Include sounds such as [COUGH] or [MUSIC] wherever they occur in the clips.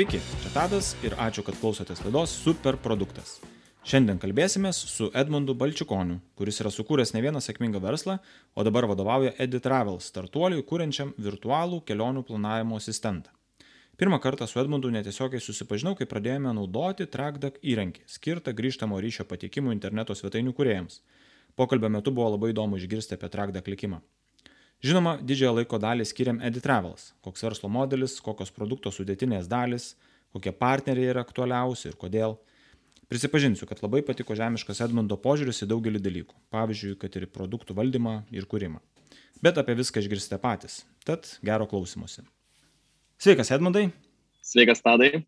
Sveiki, čia Tadas ir ačiū, kad klausotės laidos Super produktas. Šiandien kalbėsime su Edmundu Balčikoniu, kuris yra sukūręs ne vieną sėkmingą verslą, o dabar vadovauja EdiTravel startuoliui, kuriančiam virtualų kelionių planavimo asistentą. Pirmą kartą su Edmundu netiesiogiai susipažinau, kai pradėjome naudoti TrackDuck įrankį, skirtą grįžtamo ryšio patikimų interneto svetainių kuriejams. Pokalbio metu buvo labai įdomu išgirsti apie TrackDuck likimą. Žinoma, didžiąją laiko dalį skiriam EdiTravels, koks verslo modelis, kokios produkto sudėtinės dalis, kokie partneriai yra aktualiausi ir kodėl – Prisipažinsiu, kad labai patiko žemiškas Edmundo požiūris į daugelį dalykų, pavyzdžiui, kad ir produktų valdymą ir kūrimą. Bet apie viską išgirsite patys. Tad gero klausimuose. Sveikas, Edmundai. Sveikas, Tadai.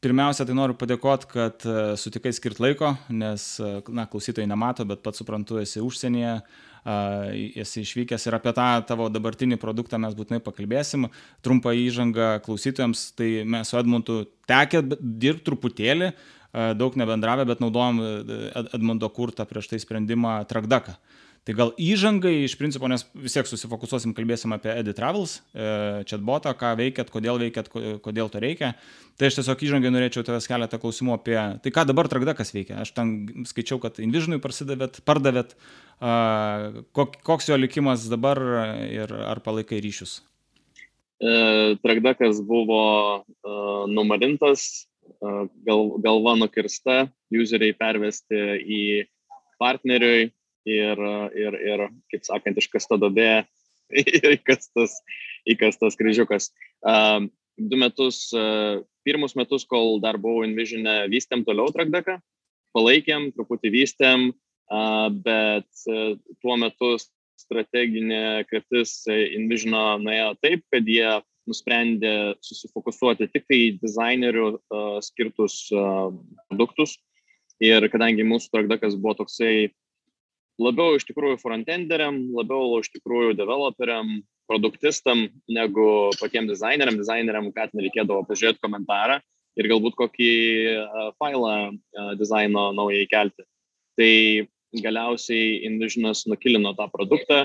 Pirmiausia, tai noriu padėkoti, kad e, sutikai skirti laiko, nes, e, na, klausytojai nemato, bet pats suprantu, esi užsienyje, esi išvykęs ir apie tą tavo dabartinį produktą mes būtinai pakalbėsim. Trumpą įžangą klausytojams, tai mes su Edmundu tekė dirbti truputėlį, daug nebendravę, bet naudojom Edmundo kurtą prieš tai sprendimą Trakdaką. Tai gal įžangai iš principo, nes vis tiek susifokusuosim, kalbėsim apie Edit Travels, e, chatbotą, ką veikėt, kodėl veikėt, kodėl to reikia. Tai aš tiesiog įžangai norėčiau tavęs keletą klausimų apie tai, ką dabar Trakdakas veikia. Aš ten skaičiau, kad Invisionui parsidavėt, pardavėt, koks jo likimas dabar ir ar palaikai ryšius. E, Trakdakas buvo uh, numarintas gal, galva nukirsta, useriai pervesti į partneriui ir, ir, ir kaip sakant, iškasta dobė, [LAUGHS] įkastas, įkastas kryžiukas. Du metus, pirmus metus, kol dar buvau Envisionė, vystėm toliau trakdaką, palaikėm, truputį vystėm, bet tuo metu strateginė kryptis Envisiono nuėjo taip, kad jie nusprendė susifokusuoti tik tai dizainerių uh, skirtus uh, produktus. Ir kadangi mūsų trakdakas buvo toksai labiau iš tikrųjų frontenderiam, labiau iš tikrųjų developeriam, produktistam, negu patiem dizaineriam. Dizaineriam, kad nereikėdavo pažiūrėti komentarą ir galbūt kokį uh, failą uh, dizaino naujai kelti. Tai galiausiai Envisionas nukilino tą produktą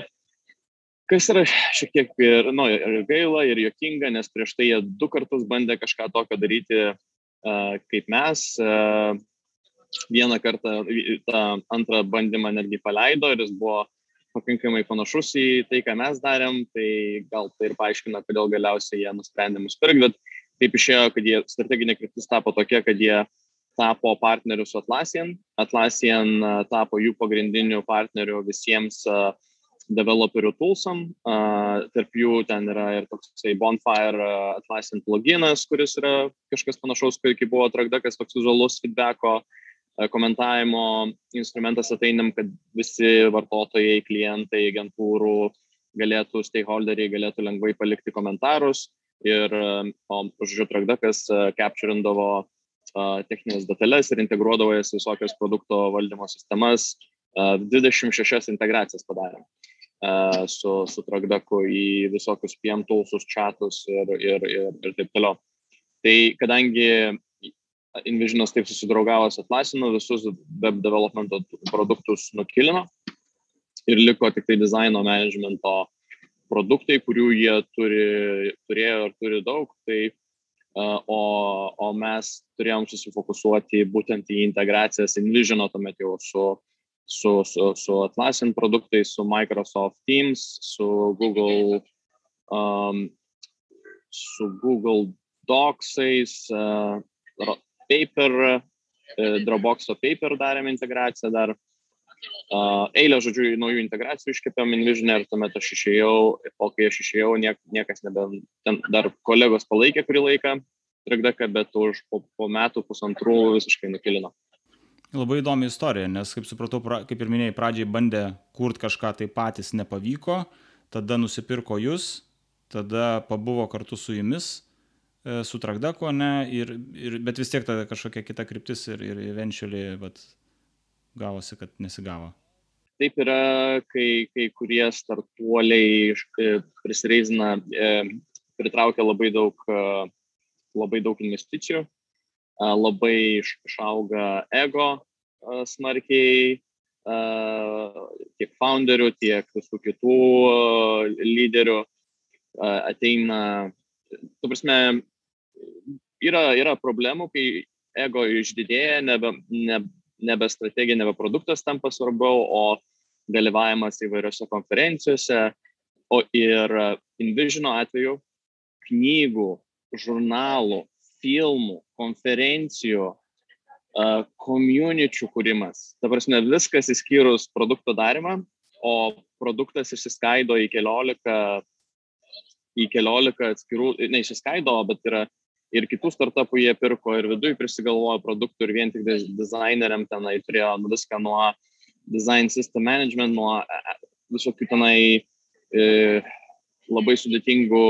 kas yra šiek tiek ir, nu, ir gaila, ir jokinga, nes prieš tai jie du kartus bandė kažką tokio daryti uh, kaip mes. Vieną kartą tą antrą bandymą netgi paleido ir jis buvo pakankamai panašus į tai, ką mes darėm, tai gal tai ir paaiškina, kodėl galiausiai jie nusprendė mus pirkti, bet taip išėjo, kad jie strateginė kryptis tapo tokia, kad jie tapo partneriu su Atlassian, Atlassian tapo jų pagrindiniu partneriu visiems developerių toolsam. Tarp jų ten yra ir toksai Bonfire Atlassian pluginas, kuris yra kažkas panašaus, kaip buvo Trakdakas, toks vizualus feedbacko uh, komentavimo instrumentas ateinam, kad visi vartotojai, klientai, agentūrų galėtų, stakeholderiai galėtų lengvai palikti komentarus ir, o, žodžiu, Trakdakas capturindavo techninės detalės ir integruodavo jas visokias produkto valdymo sistemas. 26 integracijas padarėm su, su Tragdaku į visokius PM toolsus, chatus ir, ir, ir, ir taip toliau. Tai kadangi Envisionas taip susidraugavo su Atlasinu, visus web developmento produktus nukilino ir liko tik tai dizaino managemento produktai, kurių jie turi, turėjo ir turi daug. Tai, uh, o, o mes turėjom susifokusuoti būtent į integracijas Envisiono tuomet jau su su, su, su Atlassian produktais, su Microsoft Teams, su Google, um, su Google Docsais, uh, Paper, uh, Dropbox'o Paper darėm integraciją dar. Uh, eilę, žodžiu, naujų integracijų iškėpėm Invision ir tuomet aš išėjau, o kai aš išėjau, niek, niekas nebe, ten dar kolegos palaikė kurį laiką, trikdaką, bet už po, po metų, pusantrų visiškai nukilino. Labai įdomi istorija, nes, kaip supratau, pra, kaip ir minėjai, pradžiai bandė kurti kažką tai patys nepavyko, tada nusipirko jūs, tada pabuvo kartu su jumis, e, su Trakdako, ne, ir, ir, bet vis tiek tada kažkokia kita kryptis ir, ir eventually vat, gavosi, kad nesigavo. Taip yra, kai, kai kurie startuoliai e, prisireizina, e, pritraukia labai daug, labai daug investicijų labai išauga ego smarkiai tiek founderių, tiek visų kitų lyderių ateina, tu prasme, yra, yra problemų, kai ego išdidėja, nebe, ne, nebe strategija, nebe produktas tampa svarbiau, o dalyvavimas įvairiose konferencijose. O ir Invisiono atveju knygų, žurnalų, filmų, konferencijų, community kūrimas. Ta prasme, viskas įskyrus produkto darimą, o produktas išsiskaido į keliolika, į keliolika atskirų, neišsiskaido, bet yra ir kitų startupų jie pirko ir viduje prisigalvojo produktų ir vien tik dizaineriam tenai turėjo viską nuo design system management, nuo e, e, visokių tenai e, labai sudėtingų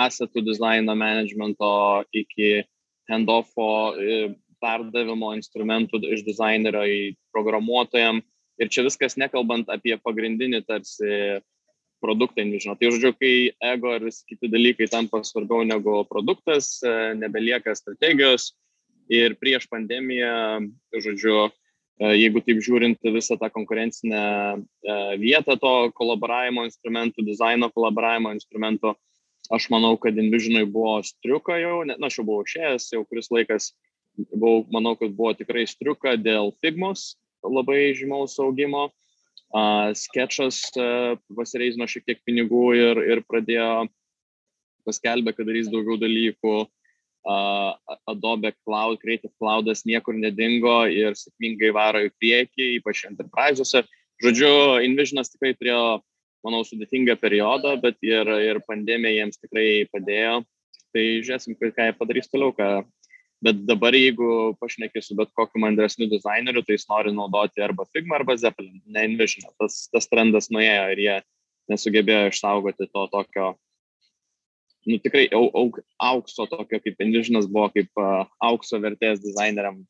asetų dizaino managemento iki handoffo e, perdavimo instrumentų iš dizainerio į programuotojam. Ir čia viskas nekalbant apie pagrindinį tarsi produktą, nežinau. Tai žodžiu, kai ego ir visi kiti dalykai tampa svarbiau negu produktas, e, nebelieka strategijos. Ir prieš pandemiją, žodžiu, e, jeigu taip žiūrint visą tą konkurencinę vietą to kolaboravimo instrumentų, dizaino kolaboravimo instrumentų, aš manau, kad Envisionui buvo striuka jau, na, aš jau buvau išėjęs, jau kuris laikas buvau, manau, kad buvo tikrai striuka dėl Figmos labai žymaus augimo. Sketchas uh, pasireizino šiek tiek pinigų ir, ir pradėjo paskelbė, kad darys daugiau dalykų. Adobe Cloud, Creative Cloudas niekur nedingo ir sėkmingai varo į priekį, ypač enterprise'uose. Žodžiu, Invisionas tikrai turėjo, manau, sudėtingą periodą, bet ir, ir pandemija jiems tikrai padėjo. Tai žiūrėsim, ką jie padarys toliau, ką, Bet dabar, jeigu pašneki su bet kokiu mandresniu dizaineriu, tai jis nori naudoti arba Figma, arba Zeppelin, ne Envision. Tas, tas trendas nuėjo ir jie nesugebėjo išsaugoti to tokio, nu tikrai au, au, aukso tokio, kaip Envisionas buvo, kaip uh, aukso vertės dizaineriam.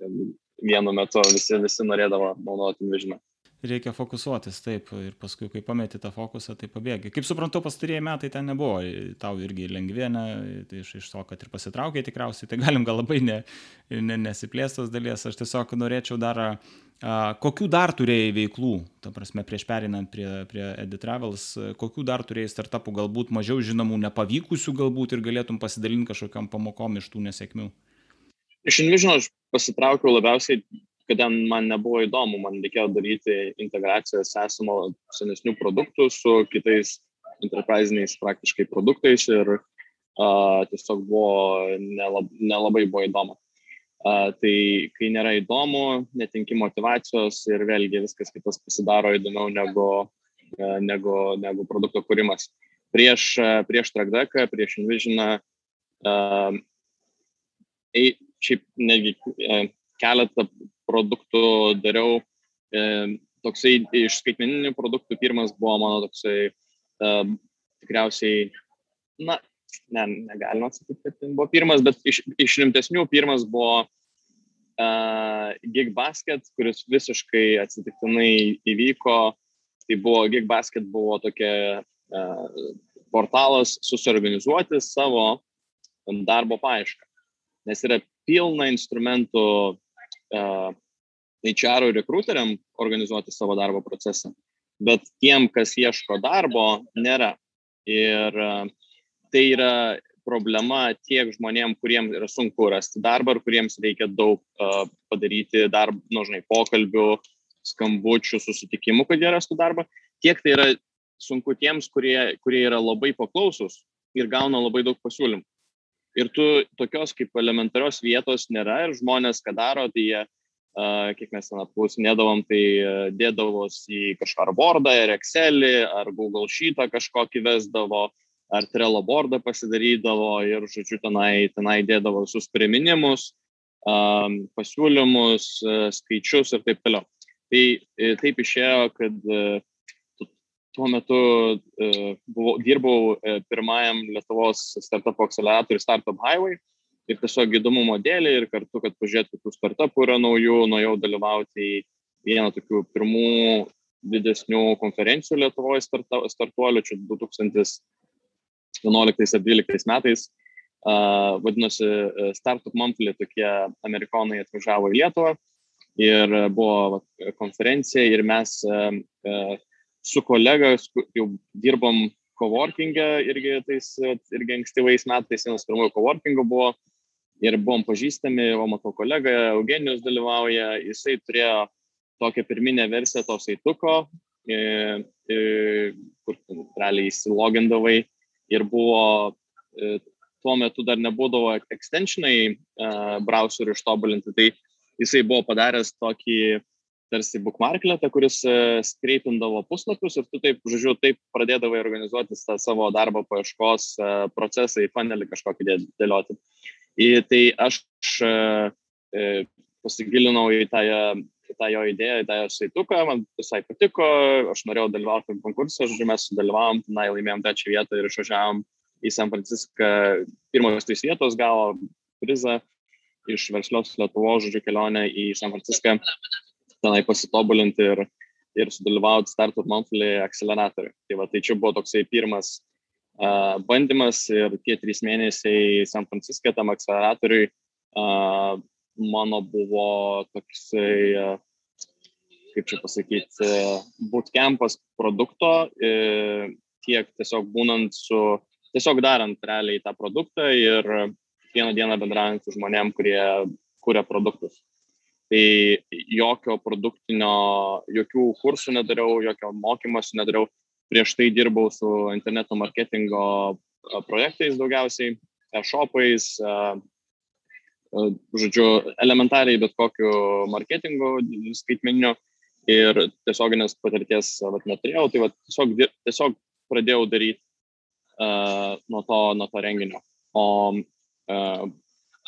Vienu metu visi, visi norėdavo naudoti Envisioną reikia fokusuotis taip ir paskui kai pameti tą fokusą tai pabėgi. Kaip suprantu pastarieji metai ten nebuvo tau irgi lengvi ane tai iš iš to kad ir pasitraukei tikriausiai tai galim gal labai ne ne nesiplėst tos dalies. Aš tiesiog norėčiau dar a kokių dar turėjai veiklų ta prasme prieš pereinant prie prie edi travels kokių dar turėjai startapų galbūt mažiau žinomų nepavykusių galbūt ir galėtum pasidalint kažkokiom pamokom iš tų nesėkmių? Iš Envision aš pasitraukiau labiausiai kad ten man nebuvo įdomu, man reikėjo daryti integracijas esamo senesnių produktų su kitais enterprisiniais praktiškai produktais ir uh, tiesiog buvo nelab, nelabai buvo įdomu. Uh, tai kai nėra įdomu, netinki motivacijos ir vėlgi viskas kitas pasidaro įdomiau negu, uh, negu, negu produkto kūrimas. Prieš, uh, prieš Tragdeką, prieš Envisioną, uh, šiaip netgi uh, keletą produktų dariau. E, toksai iš skaitmeninių produktų pirmas buvo mano toksai e, tikriausiai, na, ne, negalima sakyti, kad buvo pirmas, bet iš, iš rimtesnių pirmas buvo uh, Gig Basket, kuris visiškai atsitiktinai įvyko. Tai buvo Gig Basket buvo tokia uh, portalas susiorganizuoti savo darbo paiešką. Nes yra pilna instrumentų HR rekruteriam organizuoti savo darbo procesą, bet tiem, kas ieško darbo, nėra. Ir tai yra problema tiek žmonėm, kuriems yra sunku rasti darbą ir kuriems reikia daug padaryti darb, nu, žinai, pokalbių, skambučių, susitikimų, kad jie rastų darbą, tiek tai yra sunku tiems, kurie, kurie yra labai paklausus ir gauna labai daug pasiūlymų. Ir tu tokios kaip elementarios vietos nėra ir žmonės, ką daro, tai jie kiek mes ten apklausinėdavom, tai dėdavos į kažką ar Wordą, ar Excelį, ar Google Sheetą kažkokį vesdavo, ar Trello boardą pasidarydavo ir, žodžiu, tenai, tenai dėdavo visus priminimus, pasiūlymus, skaičius ir taip toliau. Tai e, taip išėjo, kad e, tuo metu e, buvau, dirbau pirmajam Lietuvos startup akceleratoriui Startup Highway ir tiesiog įdomumo dėlį ir kartu, kad pažiūrėtų, kokių startupų yra naujų, nuėjau dalyvauti į vieną tokių pirmų didesnių konferencijų Lietuvoje startuolių, čia 2011 ar 2012 metais. Uh, vadinosi Startup Monthly, tokie amerikonai atvažiavo į Lietuvą ir buvo konferencija ir mes uh, su kolega jau dirbom coworkingę irgi tais irgi ankstyvais metais, vienas pirmųjų coworkingų buvo. Ir buvom pažįstami, o matau kolega Eugenijus dalyvauja, jisai turėjo tokią pirminę versiją to saituko, kur realiai įsilogindavai. Ir buvo, tuo metu dar nebūdavo extensionai browserių ištobulinti, tai jisai buvo padaręs tokį tarsi bookmarkletą, kuris skreipindavo puslapius ir tu taip, žodžiu, taip pradėdavai organizuoti tą savo darbo paieškos procesą į panelį kažkokį dėlioti. Ir tai aš pasigilinau į tą tą jo idėją, tą jo saituką, man visai patiko, aš norėjau dalyvauti konkursą, žodžiu, mes sudalyvavom, tenai laimėjom trečią vietą ir išvažiavom į San Franciską, pirmos trys vietos gavo prizą iš verslios Lietuvos, žodžiu, kelionę į San Franciską, tenai pasitobulinti ir, ir sudalyvauti Startup Monthly akceleratoriui. Tai, va, tai čia buvo toksai pirmas uh, bandymas ir tie trys mėnesiai San Francisco tam akceleratoriui uh, mano buvo toksai, e, kaip čia pasakyti, bootcampas produkto, e, tiek tiesiog būnant su, tiesiog darant realiai tą produktą ir vieną dieną bendraujant su žmonėm, kurie kuria produktus. Tai jokio produktinio, jokių kursų nedariau, jokio mokymosi nedariau. Prieš tai dirbau su interneto marketingo projektais daugiausiai, e-shopais, žodžiu, elementariai bet kokiu marketingu skaitmeniniu ir tiesioginės patirties vat, neturėjau, tai vat, tiesiog, tiesiog pradėjau daryti uh, nuo, to, nuo to renginio. O uh,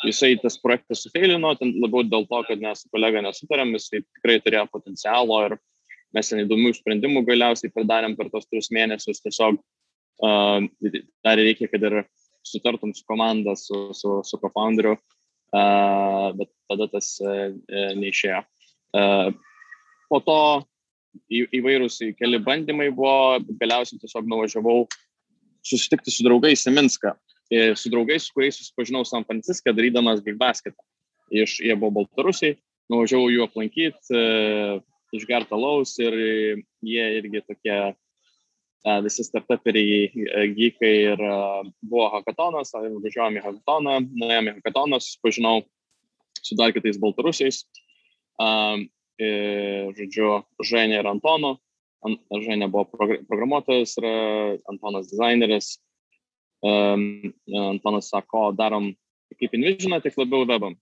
jisai tas projektas sufeilino, ten labiau dėl to, kad mes su kolega nesutarėm, jisai tikrai turėjo potencialo ir mes ten įdomių sprendimų galiausiai padarėm per tos tris mėnesius, tiesiog uh, dar reikia, kad ir sutartum su komanda, su, su, su co-founderiu, bet tada tas neišėjo. Po to į, įvairūs keli bandymai buvo, galiausiai tiesiog nuvažiavau susitikti su draugais į Minską. Ir su draugais, su kuriais susipažinau San Franciską, darydamas Big Basket. Iš, jie buvo baltarusiai, nuvažiavau jų aplankyti, išgerti alaus ir jie irgi tokie visi startuperiai, gykai ir buvo hackatonas, važiuojame į hackatoną, nuėjome į hackatoną, susipažinau su dar kitais baltarusiais, žodžiu, Ženė ir Antonu. Ženė buvo programuotojas, Antonas dizaineris. Antonas sako, darom kaip Invisioną, tik labiau webam.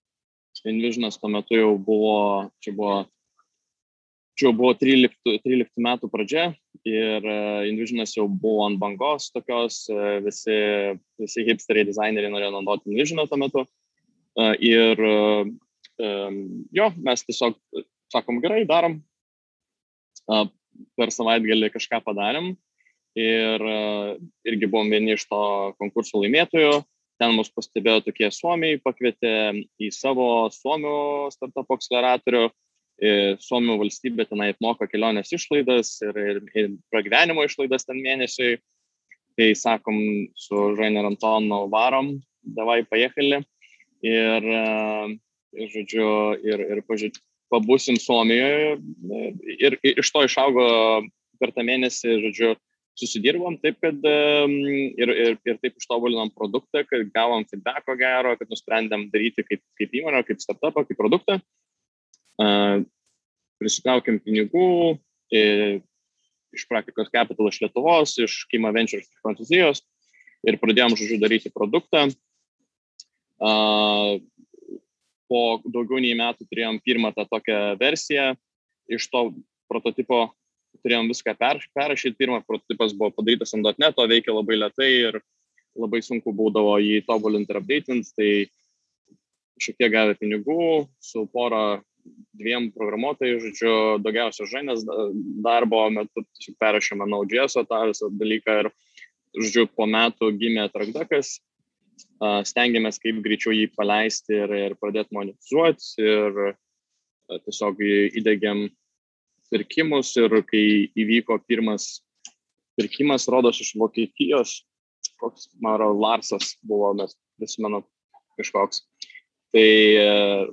Invisionas tuo metu jau buvo, čia buvo čia jau buvo 13, 13 metų pradžia ir Invisionas jau buvo ant bangos tokios, uh, visi, visi hipsteriai dizaineriai norėjo naudoti Invisioną tuo metu. Uh, ir jo, mes tiesiog sakom, gerai, darom. Per savaitgalį kažką padarėm ir uh, irgi buvom vieni iš to konkurso laimėtojų. Ten mus pastebėjo tokie suomiai, pakvietė į savo suomių startup akceleratorių Suomių valstybė tenai apmoka kelionės išlaidas ir, ir, ir pragyvenimo išlaidas ten mėnesiui. Tai sakom, su Žainer Antonu varom, davai pajekali. Ir, ir žodžiu, ir, ir pažiūrėt, pabusim Suomijoje. Ir, ir iš to išaugo per tą mėnesį, žodžiu, susidirbom taip, kad ir, ir, ir taip ištobulinom produktą, kad gavom feedbacko gero, kad nusprendėm daryti kaip, kaip įmonę, kaip startupą, kaip produktą prisitraukėm pinigų iš praktikos capital iš Lietuvos, iš Kima Ventures iš Prancūzijos ir pradėjom, žodžiu, daryti produktą. Po daugiau nei metų turėjom pirmą tą tokią versiją, iš to prototipo turėjom viską per, perrašyti, pirmas prototipas buvo padarytas ant .NET, o veikia labai lietai ir labai sunku būdavo jį tobulinti ir updatinti, tai šiek tiek gavę pinigų, su pora dviem programuotojai, žodžiu, daugiausia žainės darbo metu perrašėme Node.js tą visą dalyką ir, žodžiu, po metų gimė Trakdakas, stengiamės kaip greičiau jį paleisti ir, ir pradėti monetizuoti ir tiesiog įdėgiam pirkimus ir kai įvyko pirmas pirkimas, rodos iš Vokietijos, koks, mano Larsas buvo, mes prisimenu, kažkoks Tai,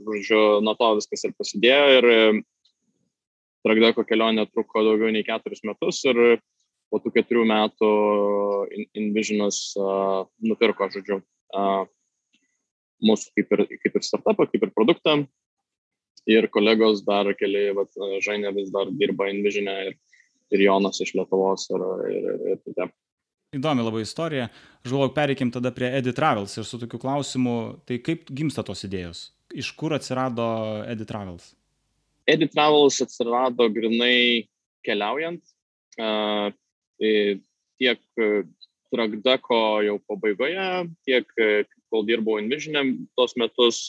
žodžiu, nuo to viskas ir prasidėjo ir Tragdeko kelionė truko daugiau nei keturis metus ir po tų keturių metų Invisionas uh, nupirko, žodžiu, uh, mūsų kaip ir, kaip ir startupą, kaip ir produktą. Ir kolegos dar keli, vat, Žainė vis dar dirba Invižinė ir, ir Jonas iš Lietuvos ir, ir, ir kiti. Įdomi labai istorija. Aš galvoju, pereikim tada prie Edit Travels ir su tokiu klausimu, tai kaip gimsta tos idėjos? Iš kur atsirado Edit Travels? Edit Travels atsirado grinai keliaujant. Uh, tiek Trakdako jau pabaigoje, tiek kol dirbau Envisionėm tos metus,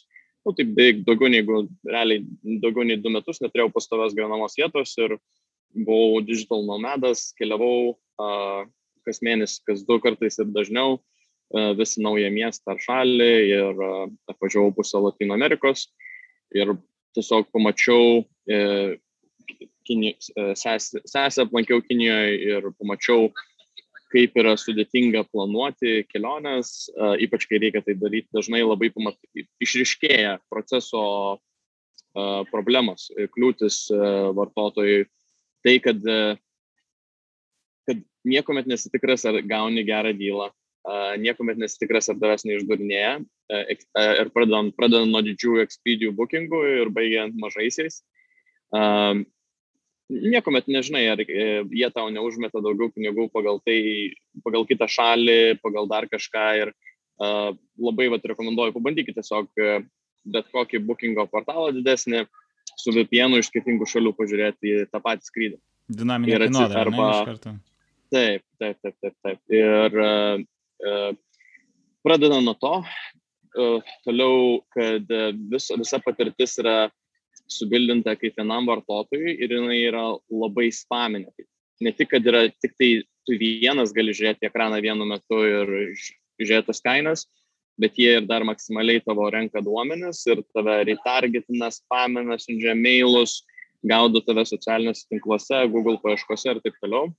nu, taip beveik daugiau negu, realiai daugiau nei du metus neturėjau pastovios gyvenamos vietos ir buvau digital nomadas, keliavau uh, kas mėnesį, kas du kartais ir dažniau uh, vis naują miestą ar šalį ir uh, apvažiavau pusę Latino Amerikos ir tiesiog pamačiau uh, sesę aplankiau Kinijoje ir pamačiau kaip yra sudėtinga planuoti keliones, ypač kai reikia tai daryti, dažnai labai pamatyti, išriškėja proceso problemos, kliūtis vartotojui. Tai, kad, kad niekuomet nesitikras, ar gauni gerą dylą, niekuomet nesitikras, ar tavęs neišdurinėja. Ir pradedant, pradedant nuo didžiųjų ekspedijų bookingų ir baigiant mažaisiais niekuomet nežinai, ar e, jie tau neužmeta daugiau pinigų pagal tai, pagal kitą šalį, pagal dar kažką ir uh, labai vat, rekomenduoju, pabandykite tiesiog e, bet kokį bookingo portalą didesnį su VPN iš skirtingų šalių pažiūrėti tą patį skrydį. Dinaminė kainodara, arba... Ne, taip, taip, taip, taip, taip. Ir uh, pradedant nuo to, uh, toliau, kad vis, visa patirtis yra subildinta kiekvienam vartotojui ir jinai yra labai spaminė. Ne tik, kad yra tik tai tu vienas gali žiūrėti ekraną vienu metu ir žiūrėti tas kainas, bet jie ir dar maksimaliai tavo renka duomenis ir tave retargetina, spamina, siunčia mailus, gaudo tave socialiniuose tinkluose, Google paieškose ir taip toliau.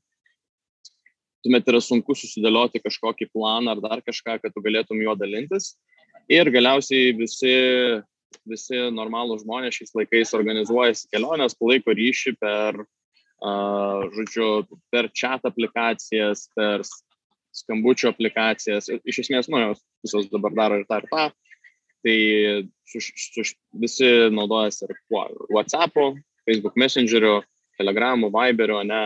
Tuomet yra sunku susidėlioti kažkokį planą ar dar kažką, kad tu galėtum juo dalintis. Ir galiausiai visi visi normalūs žmonės šiais laikais organizuojasi keliones, palaiko ryšį per, uh, žodžiu, per chat aplikacijas, per skambučio aplikacijas. Iš esmės, nu, jos visos dabar daro ir tą ir tą. Tai su, su, visi naudojasi ir WhatsApp'u, Facebook Messengeriu, Telegram'u, Viber'u, ne.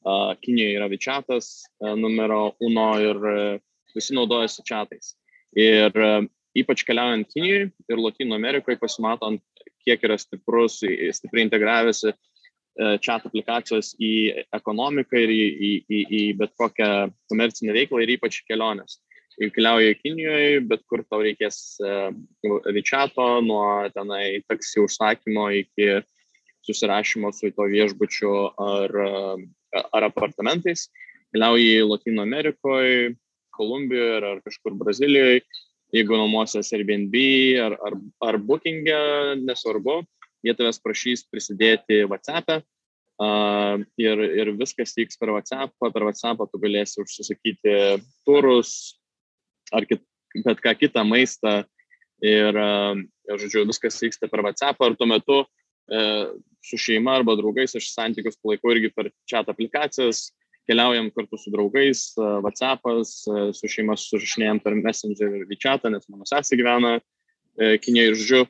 Uh, Kinijoje yra WeChat'as uh, numero uno ir uh, visi naudojasi chatais. Ir uh, ypač keliaujant Kinijoje ir Latino Amerikoje, pasimatant, kiek yra stiprus, stipriai integravęsi chat aplikacijos į ekonomiką ir į, į, į, į bet kokią komercinę veiklą ir ypač keliones. Jeigu keliauji Kinijoje, bet kur tau reikės Vyčiato, e, nuo tenai taksi užsakymo iki susirašymo su to viešbučiu ar, e, ar apartamentais, keliauji Latino Amerikoje, Kolumbijoje ar kažkur Brazilijoje, jeigu nuomosies Airbnb ar, ar, ar Booking'e, nesvarbu, jie tavęs prašys prisidėti WhatsApp'e uh, ir, ir viskas vyks per WhatsApp'ą, per WhatsApp'ą tu galėsi užsisakyti turus ar kit, bet ką kitą maistą ir, uh, ir, žodžiu, viskas vyksta per WhatsApp'ą ir tuo metu uh, su šeima arba draugais aš santykius palaikau irgi per chat aplikacijas, keliaujam kartu su draugais, WhatsApp'as, su šeima susirašinėjom per Messenger ir WeChat'ą, nes mano sesė gyvena e, Kinijoje ir žodžiu,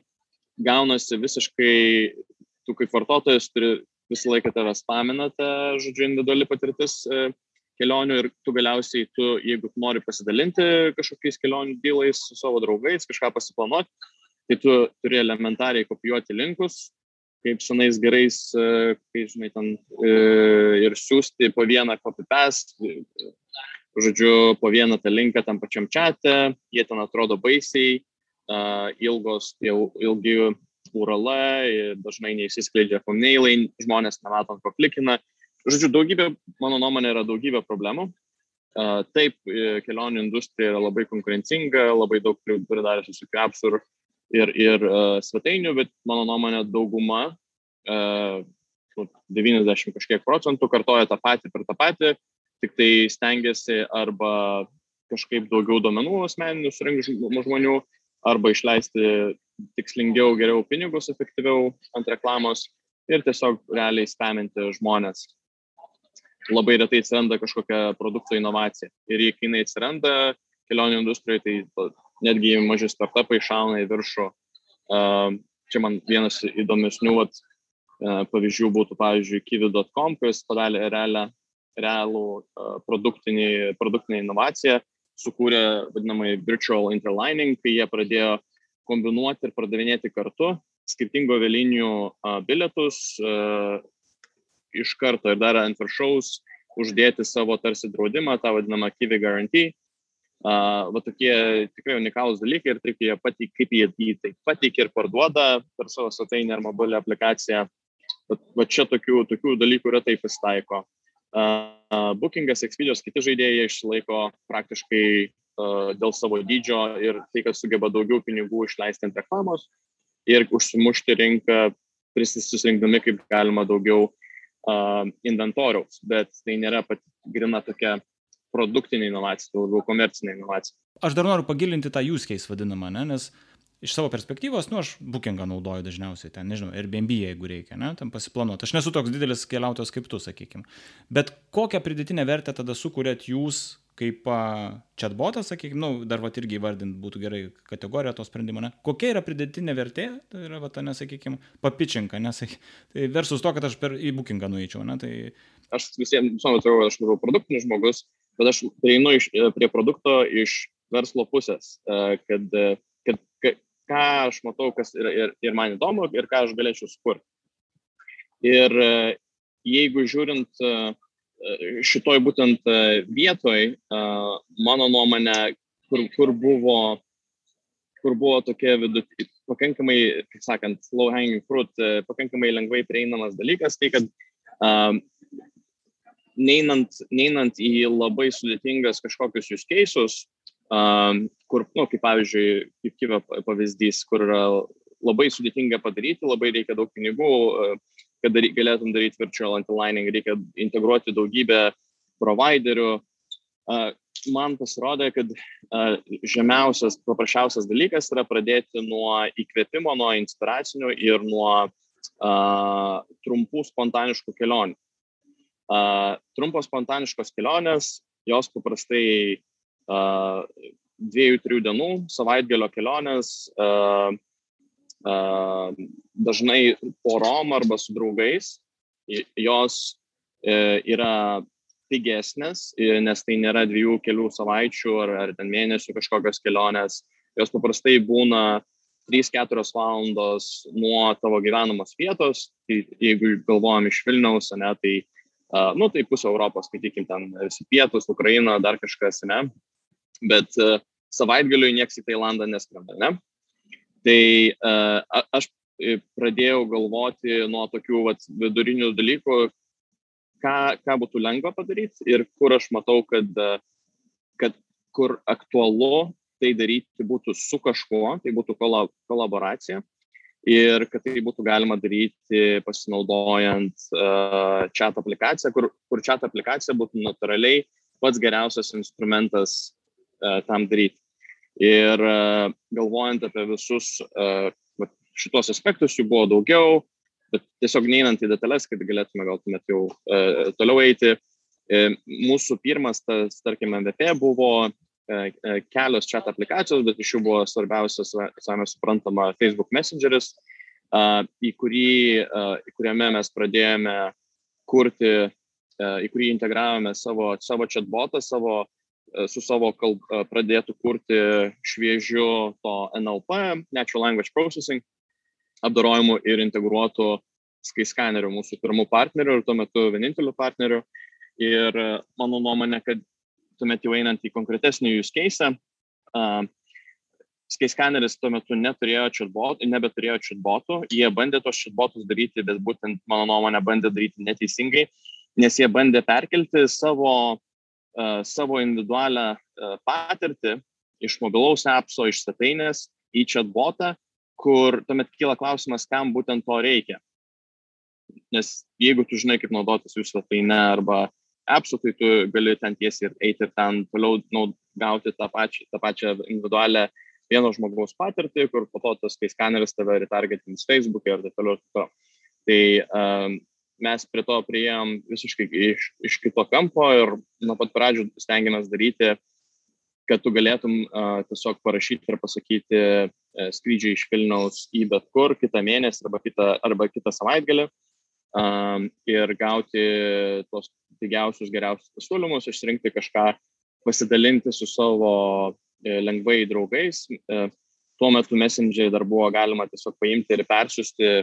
gaunasi visiškai, tu kaip vartotojas turi visą laiką tave spaminate, žodžiu, individuali patirtis e, kelionių ir tu galiausiai, tu, jeigu tu nori pasidalinti kažkokiais kelionių dylais su savo draugais, kažką pasiplanuoti, tai tu turi elementariai kopijuoti linkus, kaip senais gerais, e, kai, žinai, ten e, ir siūsti po vieną copy-paste, žodžiu, po vieną tą linką tam pačiam čate, jie ten atrodo baisiai, ilgos, ilgi uralai, dažnai neįsiskleidžia thumbnailai, žmonės nematom, ko klikina. Žodžiu, daugybė, mano nuomonė, yra daugybė problemų. Taip, e, kelionių industrija yra labai konkurencinga, labai daug pridarė visokių apsų ir ir, uh, svetainių, bet mano nuomonė dauguma, uh, e, 90 kažkiek procentų kartoja tą patį per tą patį, tik tai stengiasi arba kažkaip daugiau duomenų asmeninių surinkti žmonių, arba išleisti tikslingiau, geriau pinigus, efektyviau ant reklamos ir tiesiog realiai spaminti žmonės. Labai retai atsiranda kažkokia produkto inovacija. Ir jei jinai atsiranda kelionių industrijoje, tai netgi maži startupai šauna į viršų. Čia man vienas įdomesnių vat, pavyzdžių būtų, pavyzdžiui, kivi.com, kuris padarė realią, realų produktinį, produktinę inovaciją, sukūrė vadinamai virtual interlining, kai jie pradėjo kombinuoti ir pardavinėti kartu skirtingų avialinijų bilietus iš karto ir dar ant viršaus uždėti savo tarsi draudimą, tą vadinamą Kiwi Guarantee. Uh, va tokie tikrai unikalūs dalykai ir taip jie pateik, kaip jie jį taip pateikia ir parduoda per savo svetainę ar mobilią aplikaciją. Va, va čia tokių, tokių dalykų yra taip pasitaiko. Uh, Bookingas, Expedijos, kiti žaidėjai išlaiko praktiškai uh, dėl savo dydžio ir tai, kad sugeba daugiau pinigų išleisti ant reklamos ir užsimušti rinką, prisisirinkdami kaip galima daugiau uh, inventoriaus, bet tai nėra pati grina tokia produktinė inovacija, tai labiau komercinė inovacija. Aš dar noriu pagilinti tą use case vadinamą, ne? nes iš savo perspektyvos, nu, aš bookingą naudoju dažniausiai ten, nežinau, Airbnb, jeigu reikia, ne, tam pasiplanuoti. Aš nesu toks didelis keliautojas kaip tu, sakykime. Bet kokią pridėtinę vertę tada sukūrėt jūs kaip chatbotas, sakykime, nu, dar va irgi įvardint būtų gerai kategoriją to sprendimo, ne? Kokia yra pridėtinė vertė, tai yra, va, ta, nesakykime, papičinka, nesakykime, tai versus to, kad aš per į bookingą nueičiau, ne? Tai... Aš visiems visuomet atrodo, aš buvau produktinis žmogus, bet aš prieinu iš, prie produkto iš verslo pusės, kad, kad, kad ką aš matau, kas yra ir, ir man įdomu, ir ką aš galėčiau sukurti. Ir jeigu žiūrint šitoj būtent vietoj, mano nuomonė, kur, kur buvo kur buvo tokia vidut, pakankamai, kaip sakant, low hanging fruit, pakankamai lengvai prieinamas dalykas, tai kad um, neinant, neinant į labai sudėtingas kažkokius use cases, um, kur, nu, kaip pavyzdžiui, kaip kyvė pavyzdys, kur yra labai sudėtinga padaryti, labai reikia daug pinigų, kad dary, galėtum daryti virtual underlining, reikia integruoti daugybę providerių. Uh, man pasirodė, kad uh, žemiausias, paprasčiausias dalykas yra pradėti nuo įkvėpimo, nuo inspiracinių ir nuo uh, trumpų spontaniškų kelionių. Trumpos spontaniškos kelionės, jos paprastai dviejų, trijų dienų, savaitgalio kelionės, dažnai porom arba su draugais, jos uh, yra pigesnės, nes tai nėra dviejų, kelių savaičių ar, ar ten mėnesių kažkokios kelionės, jos paprastai būna 3-4 valandos nuo tavo gyvenamos vietos, tai jeigu galvojam iš Vilniaus, ne, tai Uh, nu, tai pusė Europos, skaitykim, ten visi pietus, Ukraina, dar kažkas, ne? Bet uh, savaitgaliui nieks į Tailandą neskrenda, ne? Tai uh, aš pradėjau galvoti nuo tokių vat, vidurinių dalykų, ką, ką būtų lengva padaryti ir kur aš matau, kad, kad kur aktualu tai daryti būtų su kažkuo, tai būtų kolaboracija ir kad tai būtų galima daryti pasinaudojant uh, chat aplikaciją, kur, kur chat aplikacija būtų natūraliai pats geriausias instrumentas uh, tam daryti. Ir uh, galvojant apie visus uh, šitos aspektus, jų buvo daugiau, bet tiesiog neinant į detalės, kad galėtume gal tuomet jau uh, toliau eiti. Mūsų pirmas, tas, tarkime, MVP buvo kelios chat aplikacijos, bet iš jų buvo svarbiausias, savame suprantama, Facebook Messengeris, į, kurį, į kuriame mes pradėjome kurti, į kurį integravome savo, savo chatbotą, savo, su savo kalb, pradėtų kurti šviežiu to NLP, Natural Language Processing, apdarojimu ir integruotu Skyscaneriu, mūsų pirmų partnerių ir tuo metu vieninteliu partneriu. Ir mano nuomonė, kad tuomet jau einant į konkretesnį use case, uh, Skyscanneris tuo metu neturėjo chatbotų, nebeturėjo chatbotų, jie bandė tos chatbotus daryti, bet būtent mano nuomonė bandė daryti neteisingai, nes jie bandė perkelti savo, uh, savo individualią uh, patirtį iš mobilaus appso, iš svetainės į chatbotą, kur tuomet kyla klausimas, kam būtent to reikia. Nes jeigu tu žinai, kaip naudotis jų svetainę arba appsų, tai tu gali ten tiesiai ir eiti ir ten toliau nu, gauti tą pačią, tą pačią individualią vieno žmogaus patirtį, kur po to tas kai skaneris tave retargetins Facebook'e ir taip toliau. Taip toliau. Tai um, mes prie to prieėm visiškai iš, iš kito kampo ir nuo pat pradžių stengiamės daryti, kad tu galėtum uh, tiesiog parašyti ir pasakyti uh, skrydžiai iš Vilniaus į bet kur kitą mėnesį arba kitą, arba kitą savaitgalį um, ir gauti tos pigiausius, geriausius pasiūlymus, išsirinkti kažką, pasidalinti su savo uh, lengvai draugais. Uh, tuo metu Messengerį dar buvo galima tiesiog paimti ir persiųsti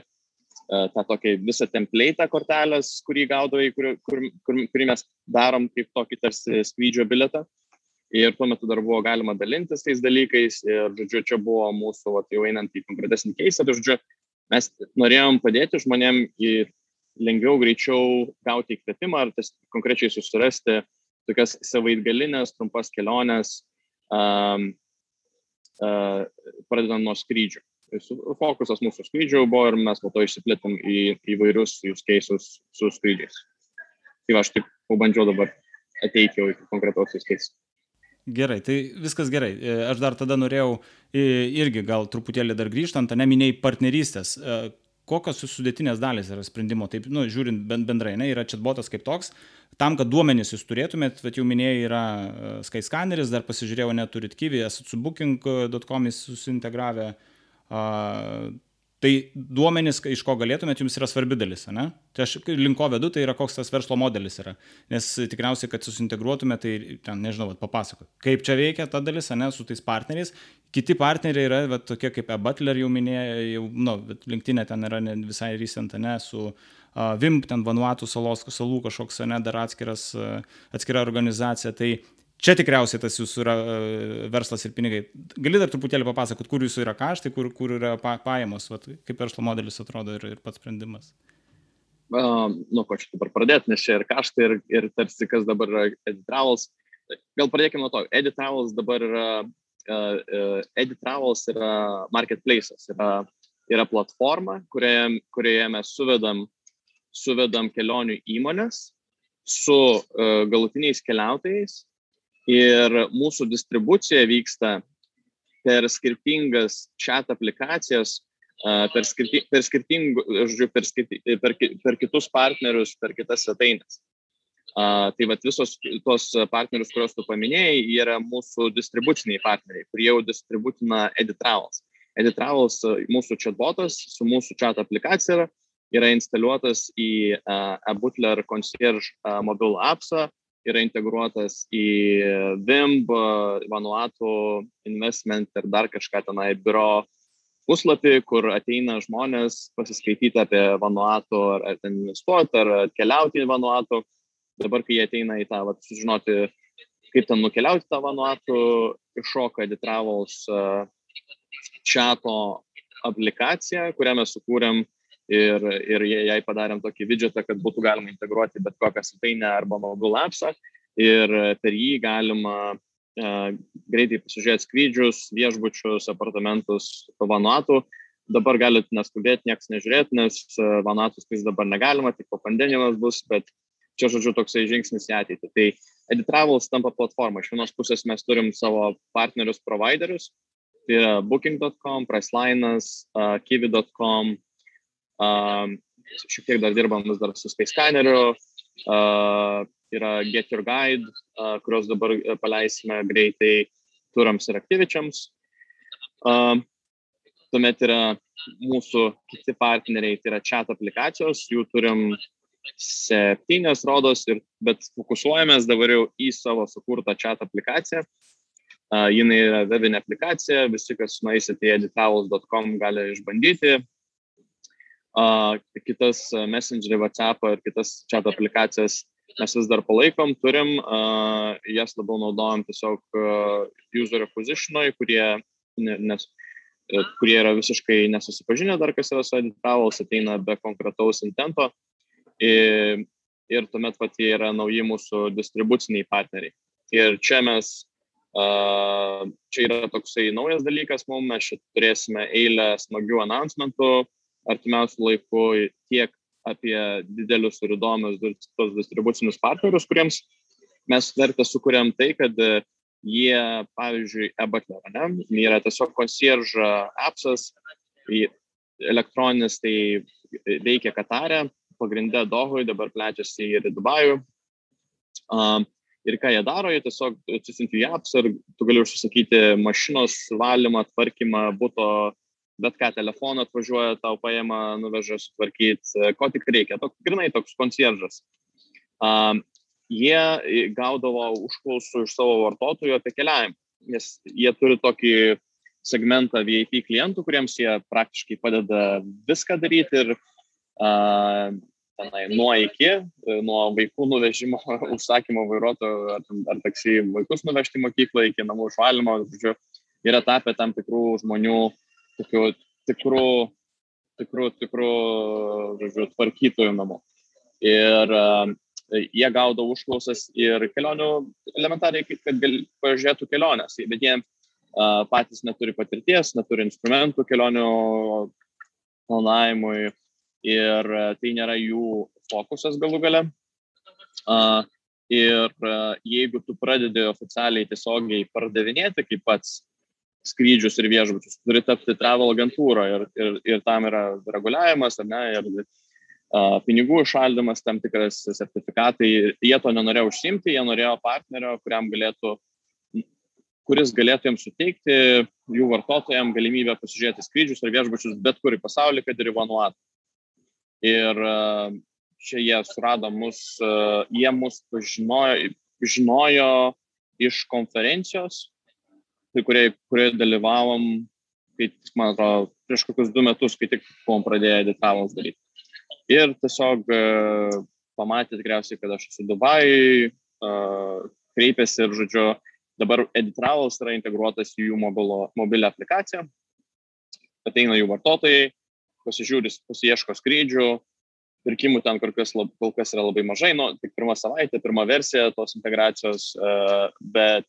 tą tokį visą template'ą kortelės, kurį gaudavai, kur, kur, kur, kurį mes darom kaip tokį tarsi skrydžio biletą ir tuo metu dar buvo galima dalintis tais dalykais ir, žodžiu, čia buvo mūsų, vat, jau einant į konkretesnį keisą, tai, žodžiu, mes norėjom padėti žmonėm ir lengviau, greičiau gauti įkvėpimą ar konkrečiai susirasti tokias savaitgalinės, trumpas keliones, um, uh, pradedant nuo skrydžių. Fokusas mūsų skrydžių buvo ir mes po to išsiplėtėm į įvairius use cases su skrydžiais. Tai va, aš taip pabandžiau dabar ateiti jau iki konkretaus use case. Gerai, tai viskas gerai. E, aš dar tada norėjau irgi gal truputėlį dar grįžtant, neminėjai partnerystės. Kokios sudėtinės dalis yra sprendimo, taip, nu, žiūrint bendrai, ne, yra chatbotas kaip toks, tam, kad duomenys jūs turėtumėt, bet jau minėjai, yra e, Skyscanneris, dar pasižiūrėjau, neturit Kyvį, esate su booking.com susintegravę, Tai duomenys, iš ko galėtumėt, jums yra svarbi dalis, ne? Tai aš link ko vedu, tai yra koks tas verslo modelis yra. Nes tikriausiai, kad susintegruotumėt, tai ten, nežinau, papasakot, kaip čia veikia ta dalis, ne, su tais partneriais. Kiti partneriai yra va, tokie kaip e-butler jau minėjo, jau, nu, linktinė ten yra ne, visai recent, ne, su uh, VIM, ten Vanuatų salos, salų kažkoks, ne, dar atskiras, uh, atskira organizacija. Tai Čia tikriausiai tas jūsų yra e, verslas ir pinigai. Gali dar truputėlį papasakot, kur jūsų yra kaštai, kur, kur yra pa, pajamos, vat, kaip verslo modelis atrodo ir, ir pats sprendimas. Uh, nu, ko čia dabar pradėti, nes čia ir kaštai, ir, ir tarsi kas dabar yra Editravels. Gal pradėkime nuo to. Editravels dabar yra, uh, uh, Editravels yra marketplace'as, yra, yra platforma, kurioje, kurioje mes suvedam, suvedam kelionių įmonės su uh, galutiniais keliautojais ir mūsų distribucija vyksta per skirtingas chat aplikacijas, per, skirti, per, skirtingų, žodžiu, per, skirti, per, per kitus partnerius, per kitas svetainės. Uh, tai vad visos tos partnerius, kuriuos tu paminėjai, yra mūsų distribuciniai partneriai, kurie jau distributina Editravels. Editravels mūsų chatbotas su mūsų chat aplikacija yra, yra instaliuotas į uh, eButler Concierge uh, mobilų appsą, yra integruotas į VIMB, Vanuatu Investment ir dar kažką tenai biuro puslapį, kur ateina žmonės pasiskaityti apie Vanuatu, ar, ar ten investuoti, ar keliauti į Vanuatu. Dabar, kai jie ateina į tą, vat, sužinoti, kaip ten nukeliauti tą Vanuatu, iššoka Editravels čato aplikaciją, kurią mes sukūrėm ir, ir jai padarėm tokį widgetą, kad būtų galima integruoti bet kokią svetainę arba mobile appsą ir per jį galima uh, greitai pasižiūrėti skrydžius, viešbučius, apartamentus Vanuatu. Dabar galite neskubėti, niekas nežiūrėti, nes Vanuatus tais dabar negalima, tik po pandemijos bus, bet čia, žodžiu, toksai žingsnis į ateitį. Tai Editravels tampa platforma. Iš vienos pusės mes turim savo partnerius, providerius, tai yra booking.com, Pricelinas, uh, kiwi.com, Um, šiek tiek dar dirbam vis dar su Space Scanneriu, uh, yra Get Your Guide, uh, kurios dabar paleisime greitai turams ir aktyvičiams. Um, tuomet yra mūsų kiti partneriai, tai yra chat aplikacijos, jų turim septynės rodos, ir, bet fokusuojamės dabar jau į savo sukurtą chat aplikaciją. Uh, jinai yra webinė aplikacija, visi, kas nueisit į editavus.com gali išbandyti, kitas Messengerį, WhatsApp ir kitas chat aplikacijas mes vis dar palaikom, turim, jas labiau naudojam tiesiog user acquisitionui, kurie, nes, e, kurie yra visiškai nesusipažinę dar, kas yra su editavals, ateina be konkretaus intento. Ir, ir tuomet pat jie yra nauji mūsų distribuciniai partneriai. Ir čia mes, čia yra toksai naujas dalykas mums, mes čia turėsime eilę smagių announcementų, artimiausių laikų tiek apie didelius ir įdomius tos distribucinius partnerius, kuriems mes vertę sukūrėm tai, kad jie, pavyzdžiui, e-butler, ne, yra tiesiog concierge appsas, elektroninis tai veikia Katarė, pagrindė Dohui, dabar plečiasi ir į Dubajų. Um, Ir ką jie daro, jie tiesiog atsisinti į apps ir tu gali užsisakyti mašinos valymą, tvarkymą, būto, bet ką telefoną atvažiuoja, tau paėma, nuveža sutvarkyti, ko tik reikia. Tok, grinai toks koncieržas. Um, jie gaudavo užklausų iš savo vartotojų apie keliavimą, nes jie turi tokį segmentą VIP klientų, kuriems jie praktiškai padeda viską daryti ir uh, tenai nuo iki, nuo vaikų nuvežimo, [LAUGHS] užsakymo vairuotojo ar, ar taksi vaikus nuvežti mokyklą iki namų išvalymo, žodžiu, yra tapę tam tikrų žmonių, tokių tikrų, tikrų, tikrų, žodžiu, tvarkytojų namų. Ir uh, jie gaudo užklausas ir kelionių elementariai, kad gal, pažiūrėtų keliones, bet jie patys neturi patirties, neturi instrumentų kelionių planavimui ir tai nėra jų fokusas galų gale. Ir jeigu tu pradedi oficialiai tiesiogiai pardavinėti kaip pats skrydžius ir viešbučius, turi tapti travel agentūrą ir, ir, ir tam yra reguliavimas, ar ne, ir uh, pinigų išaldymas, tam tikras sertifikatai. Jie to nenorėjo užsimti, jie norėjo partnerio, kuriam galėtų kuris galėtų jiems suteikti jų vartotojams galimybę pasižiūrėti skrydžius ar viešbučius bet kur į pasaulį, kad ir į Vanuatą. Ir e, čia jie surado mus, e, jie mus pažinojo, žinojo iš konferencijos, tai kurioje, kurioje dalyvavom, kai, man atrodo, prieš kokius du metus, kai tik buvom pradėję editavus daryti. Ir tiesiog e, pamatė tikriausiai, kad aš esu Dubajai, kreipėsi ir, žodžiu, Dabar Editravels yra integruotas į jų mobilo, mobilę aplikaciją. Ateina jų vartotojai, pasižiūri, pasieško skrydžių, pirkimų ten kur kas, lab, kol kas yra labai mažai, nu, tik pirmą savaitę, pirmą versiją tos integracijos, uh, bet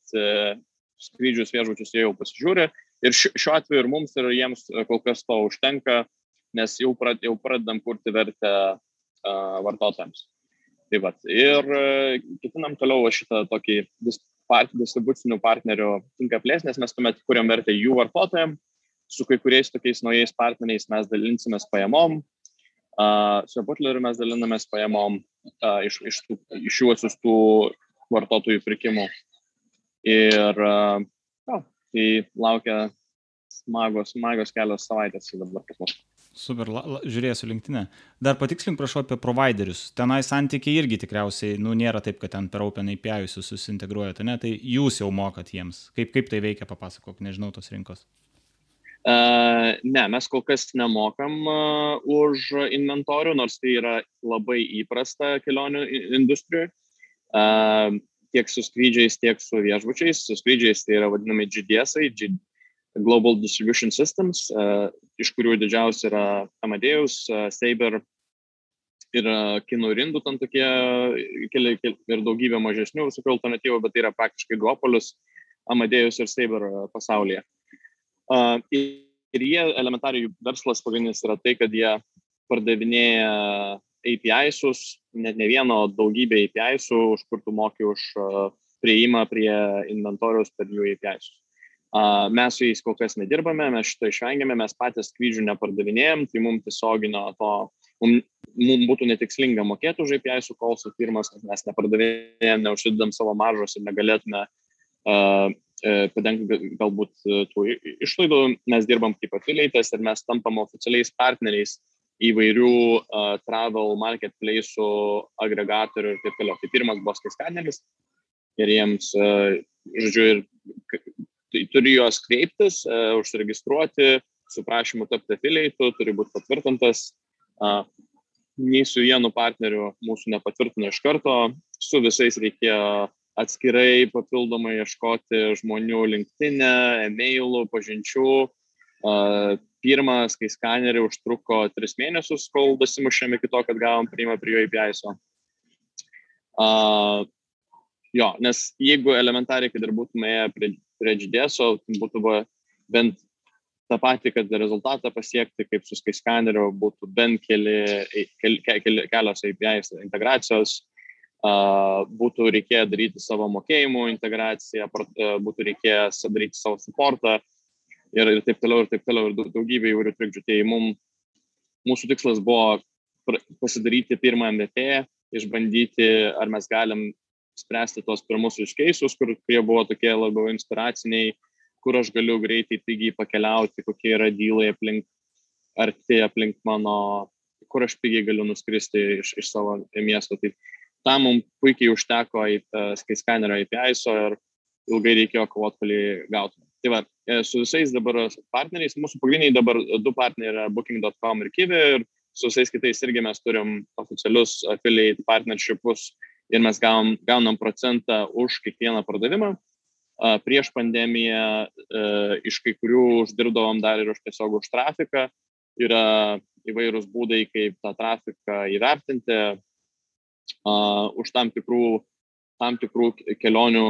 skrydžius viešbučius jie jau pasižiūri. Ir šiuo atveju ir mums, ir jiems kol kas to užtenka, nes jau, prad, jau pradedam kurti vertę uh, vartotojams. Taip pat. Ir uh, ketinam toliau šitą tokį part, distribucinių partnerių tinka plės, nes mes tuomet kuriam vertę jų vartotojams, su kai kuriais tokiais naujais partneriais mes dalinsimės pajamom, uh, su butleriu mes dalinamės pajamom uh, iš, iš, tų, iš jų atsiustų vartotojų pirkimų. Ir ja, tai laukia smagos, smagos kelios savaitės dabar pas mus. Super, la, la, žiūrėsiu linktinę. Dar patikslink, prašau, apie providerius. Tenai santykiai irgi tikriausiai, nu, nėra taip, kad ten per Open API jūs susintegruojate, ne? Tai jūs jau mokat jiems. Kaip, kaip tai veikia, papasakok, nežinau tos rinkos. Uh, ne, mes kol kas nemokam uh, už inventorių, nors tai yra labai įprasta kelionių industrijoje. Uh, tiek su skrydžiais, tiek su viešbučiais. Su skrydžiais tai yra vadinami GDS-ai, Global Distribution Systems, uh, iš kurių didžiausia yra Amadeus, uh, Saber ir uh, kinų ir indų, ten tokie keli, keli, ir daugybė mažesnių visokių alternatyvų, bet tai yra praktiškai duopolius Amadeus ir Saber pasaulyje. Ir jie elementariai verslas pagrindinis yra tai, kad jie pardavinėja API-sus, net ne vieno, daugybę API-sų, už kur tu moki už uh, prieimą prie inventoriaus per jų API-sus. Mes su jais kol kas nedirbame, mes šito išvengiame, mes patys skrydžių nepardavinėjom, tai mums tiesioginio to, mums, mums būtų netikslinga mokėti už API su kolsų firmas, nes mes nepardavinėjom, neužsidedam savo maržos ir negalėtume uh, padengti galbūt tų išlaidų. Mes dirbam kaip affiliates ir mes tampam oficialiais partneriais įvairių uh, travel marketplace'ų, agregatorių ir taip toliau. Tai pirmas buvo skaiskaneris ir jiems, uh, žodžiu, ir tai turi juos kreiptis, uh, užsiregistruoti, su prašymu tapti afiliaitu, turi būti patvirtintas. Uh, nei su vienu partneriu mūsų nepatvirtino iš karto, su visais reikėjo atskirai papildomai ieškoti žmonių linktinę, e-mailų, pažinčių. Uh, pirmas, kai skanerį užtruko tris mėnesius, kol dasimušėme iki to, kad gavom priimą prie jo API-so. Uh, jo, nes jeigu elementariai, kad ir būtume prie prie GDSO būtų bent tą patį, kad rezultatą pasiekti, kaip su Skyscaneriu, būtų bent keli, keli, keli, kelios API integracijos, uh, būtų reikėję daryti savo mokėjimų integraciją, būtų reikėję daryti savo supportą ir, ir taip toliau, ir taip toliau, ir daugybė įvairių trikdžių. Tai mum, mūsų tikslas buvo pasidaryti pirmą MVP, išbandyti, ar mes galim spręsti tos pirmus iškeisus, kur kurie buvo tokie labiau inspiraciniai, kur aš galiu greitai, pigiai pakeliauti, kokie yra dylai aplink, arti aplink mano, kur aš pigiai galiu nuskristi iš, iš savo miesto. Tai tam mums puikiai užteko į Skyscannerio API ir ilgai reikėjo kovoti, kol jį gautume. Tai va, e, su visais dabar partneriais, mūsų pagrindiniai dabar du partneriai yra Booking.com ir Kivi ir su visais kitais irgi mes turim oficialius affiliate partnershipus ir mes gaunam, gaunam procentą už kiekvieną pardavimą. Prieš pandemiją iš kai kurių uždirbdavom dar ir už tiesiog už trafiką. Yra įvairūs būdai, kaip tą trafiką įvertinti, už tam tikrų, tam tikrų kelionių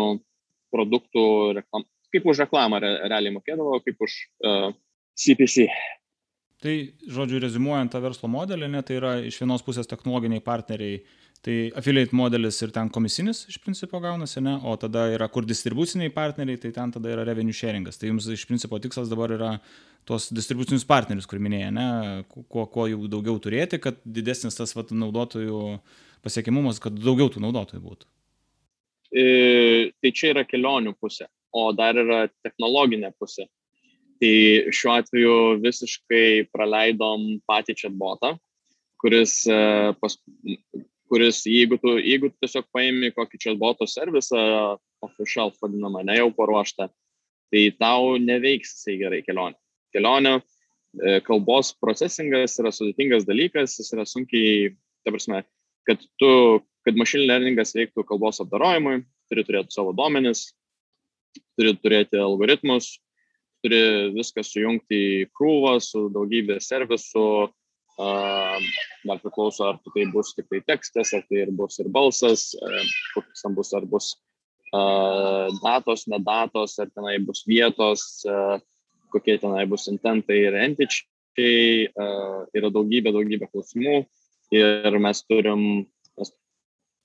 produktų, reklam, kaip už reklamą realiai mokėdavo, kaip už uh, CPC. Tai, žodžiu, rezumuojant tą verslo modelį, ne, tai yra iš vienos pusės technologiniai partneriai, tai affiliate modelis ir ten komisinis iš principo gaunasi, ne, o tada yra kur distribuciniai partneriai, tai ten tada yra revenue sharingas. Tai jums iš principo tikslas dabar yra tuos distribucinius partnerius, kur minėjai, ne, kuo, kuo jų daugiau turėti, kad didesnis tas vat, naudotojų pasiekimumas, kad daugiau tų naudotojų būtų. E, tai čia yra kelionių pusė, o dar yra technologinė pusė Tai šiuo atveju visiškai praleidom patį chatbotą, kuris, e, pas, kuris jeigu, tu, jeigu tu tiesiog paimi kokį chatboto servisą, off-the-shelf vadinamą, ne jau paruoštą, tai tau neveiks jisai gerai kelionė. Kelionė, e, kalbos procesingas yra sudėtingas dalykas, jis yra sunkiai, ta prasme, kad tu, kad machine learningas veiktų kalbos apdarojimui, turi turėti savo duomenis, turi turėti algoritmus, turi viską sujungti į krūvą su daugybė servisų, dar priklauso, ar tai bus tik tai tekstas, ar tai ir bus ir balsas, kokius ten bus, ar bus datos, nedatos, ar tenai bus vietos, kokie tenai bus intentai ir entičiai, yra daugybė, daugybė klausimų ir mes turim mes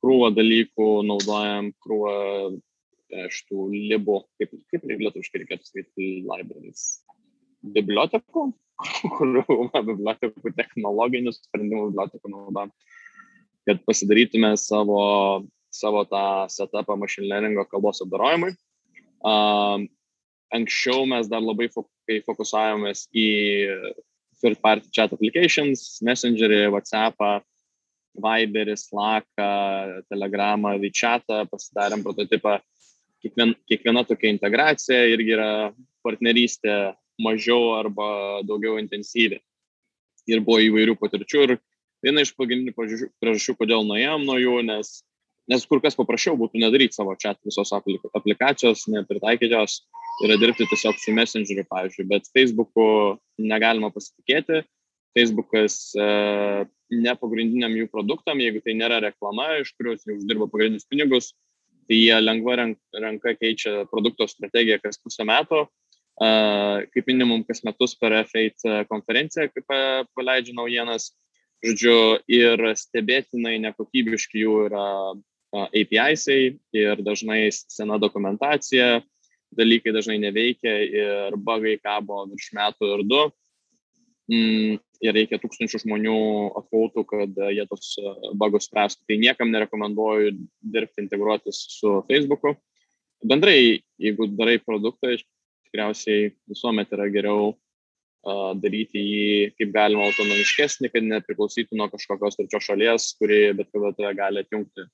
krūvą dalykų, naudojam krūvą iš tų libų, kaip, kaip lietuviškai reikėtų sakyti, libraries, bibliotekų, [LAUGHS] kurių bibliotekų technologinių sprendimų bibliotekų naudojam, kad pasidarytume savo, savo tą setupą machine learningo kalbos apdarojimui. Um, anksčiau mes dar labai fok fokusavomės į third party chat applications, Messengerį, WhatsAppą, Viberį, Slacką, Telegramą, WeChatą, pasidarėm prototipą kiekvien, kiekviena tokia integracija irgi yra partnerystė mažiau arba daugiau intensyvi. Ir buvo įvairių patirčių ir viena iš pagrindinių priežasčių, kodėl nuėjom nuo jų, nes, nes kur kas paprasčiau būtų nedaryti savo chat visos aplikacijos, nepritaikyti jos, yra dirbti tiesiog su Messengeriu, pavyzdžiui, bet Facebook'u negalima pasitikėti. Facebookas e, ne pagrindiniam jų produktam, jeigu tai nėra reklama, iš kurios jie uždirba pagrindinius pinigus, tai jie lengva ranka keičia produkto strategiją kas pusę metų, kaip minimum kas metus per F8 konferenciją, kaip paleidžia naujienas, žodžiu, ir stebėtinai nekokybiški jų yra API'ai ir dažnai sena dokumentacija, dalykai dažnai neveikia ir bugai kabo virš metų ir du. Mm, ir reikia tūkstančių žmonių atkautų, kad e, jie tos e, bagus spręstų. Tai niekam nerekomenduoju dirbti, integruotis su Facebook'u. Bendrai, jeigu darai produktą, tikriausiai visuomet yra geriau uh, daryti jį kaip galima autonomiškesnį, kad nepriklausytų nuo kažkokios trečios šalies, kuri bet kada tave gali atjungti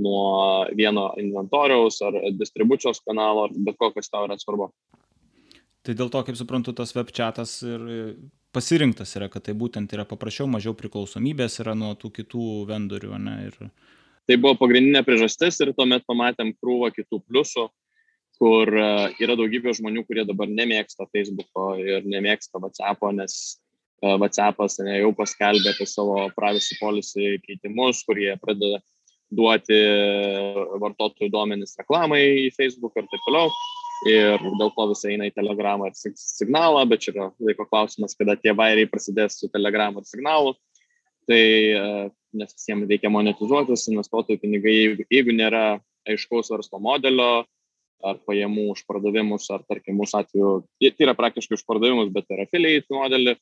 nuo vieno inventoriaus ar distribucijos kanalo, bet ko, kas tau yra svarbu. Tai dėl to, kaip suprantu, tas web chatas ir pasirinktas yra, kad tai būtent yra paprasčiau, mažiau priklausomybės yra nuo tų kitų vendorių. Ne, ir... Tai buvo pagrindinė priežastis ir tuomet pamatėm krūvą kitų pliusų, kur e, yra daugybė žmonių, kurie dabar nemėgsta Facebook'o ir nemėgsta WhatsApp'o, nes e, WhatsApp'as ne, jau paskelbė apie savo privacy policy keitimus, kurie pradeda duoti vartotojų duomenis reklamai į Facebook ir taip toliau ir dėl to visai eina į telegramą ir signalą, bet čia yra laiko klausimas, kada tie vairiai prasidės su telegramu ir signalu. Tai e, nes visiems reikia monetizuotis, investuotojų pinigai, jeigu, jeigu nėra aiškaus verslo modelio, ar pajamų už pardavimus, ar tarkim mūsų atveju, tai yra praktiškai už pardavimus, bet yra affiliate modelį,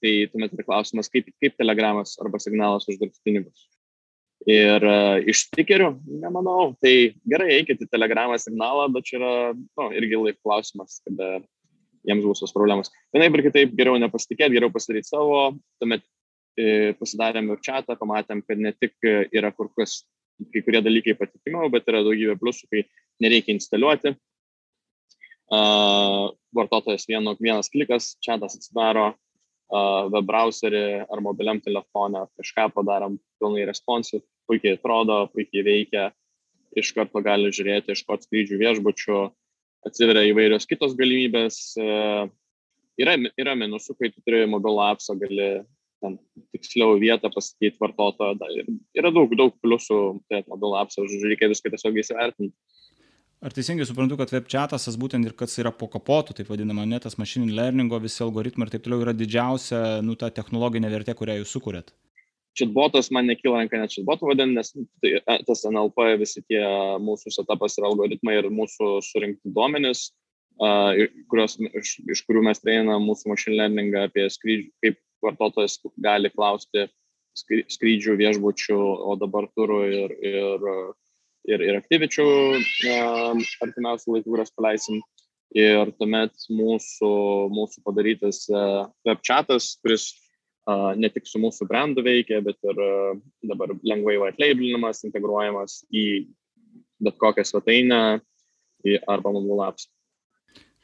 tai tuomet yra klausimas, kaip, kaip telegramas arba signalas uždirbti pinigus. Ir uh, iš stikerių, nemanau, tai gerai, eikite į telegramą signalą, bet čia yra nu, irgi laiko klausimas, kada jiems bus tos problemos. Vienaip ir kitaip geriau nepasitikėti, geriau pasidaryti savo, tuomet e, pasidarėm ir čatą, pamatėm, kad ne tik yra kur kas kai kurie dalykai patikimiau, bet yra daugybė pliusų, kai nereikia instaliuoti. Uh, vartotojas vienu, vienas klikas, čatas atsidaro, web browserį ar mobiliam telefonė, kažką padarom, pilnai responsive, puikiai atrodo, puikiai veikia, iš karto gali žiūrėti, iškoti skrydžių viešbučių, atsiveria įvairios kitos galimybės. Uh, yra, yra minusų, kai tu turi mobilų apsą, gali ten tiksliau vietą pasakyti vartotojo. Yra daug, daug pliusų, tai mobilų apsą, žodžiu, reikia viską tiesiog įsivertinti. Ar teisingai suprantu, kad web chatas, būtent ir kas yra po kapotu, taip vadinama, ne tas machine learningo, visi algoritmai ir taip toliau yra didžiausia, nu, ta technologinė vertė, kurią jūs sukūrėt? Chatbotas man nekyla ranka net chatbotų vadinti, nes tai, e, tas NLP, visi tie mūsų setupas ir algoritmai ir mūsų surinkti duomenys, uh, kurios, iš, iš kurių mes treinam mūsų machine learningą apie skrydžių, kaip vartotojas gali klausti skrydžių viešbučių, o dabar turų ir, ir ir, ir aktyvičių artimiausių laikų, kurias paleisim. Ir tuomet mūsų, mūsų padarytas web chatas, kuris uh, ne tik su mūsų brandu veikia, bet ir uh, dabar lengvai white labelinamas, integruojamas į bet kokią svetainę arba mobile apps.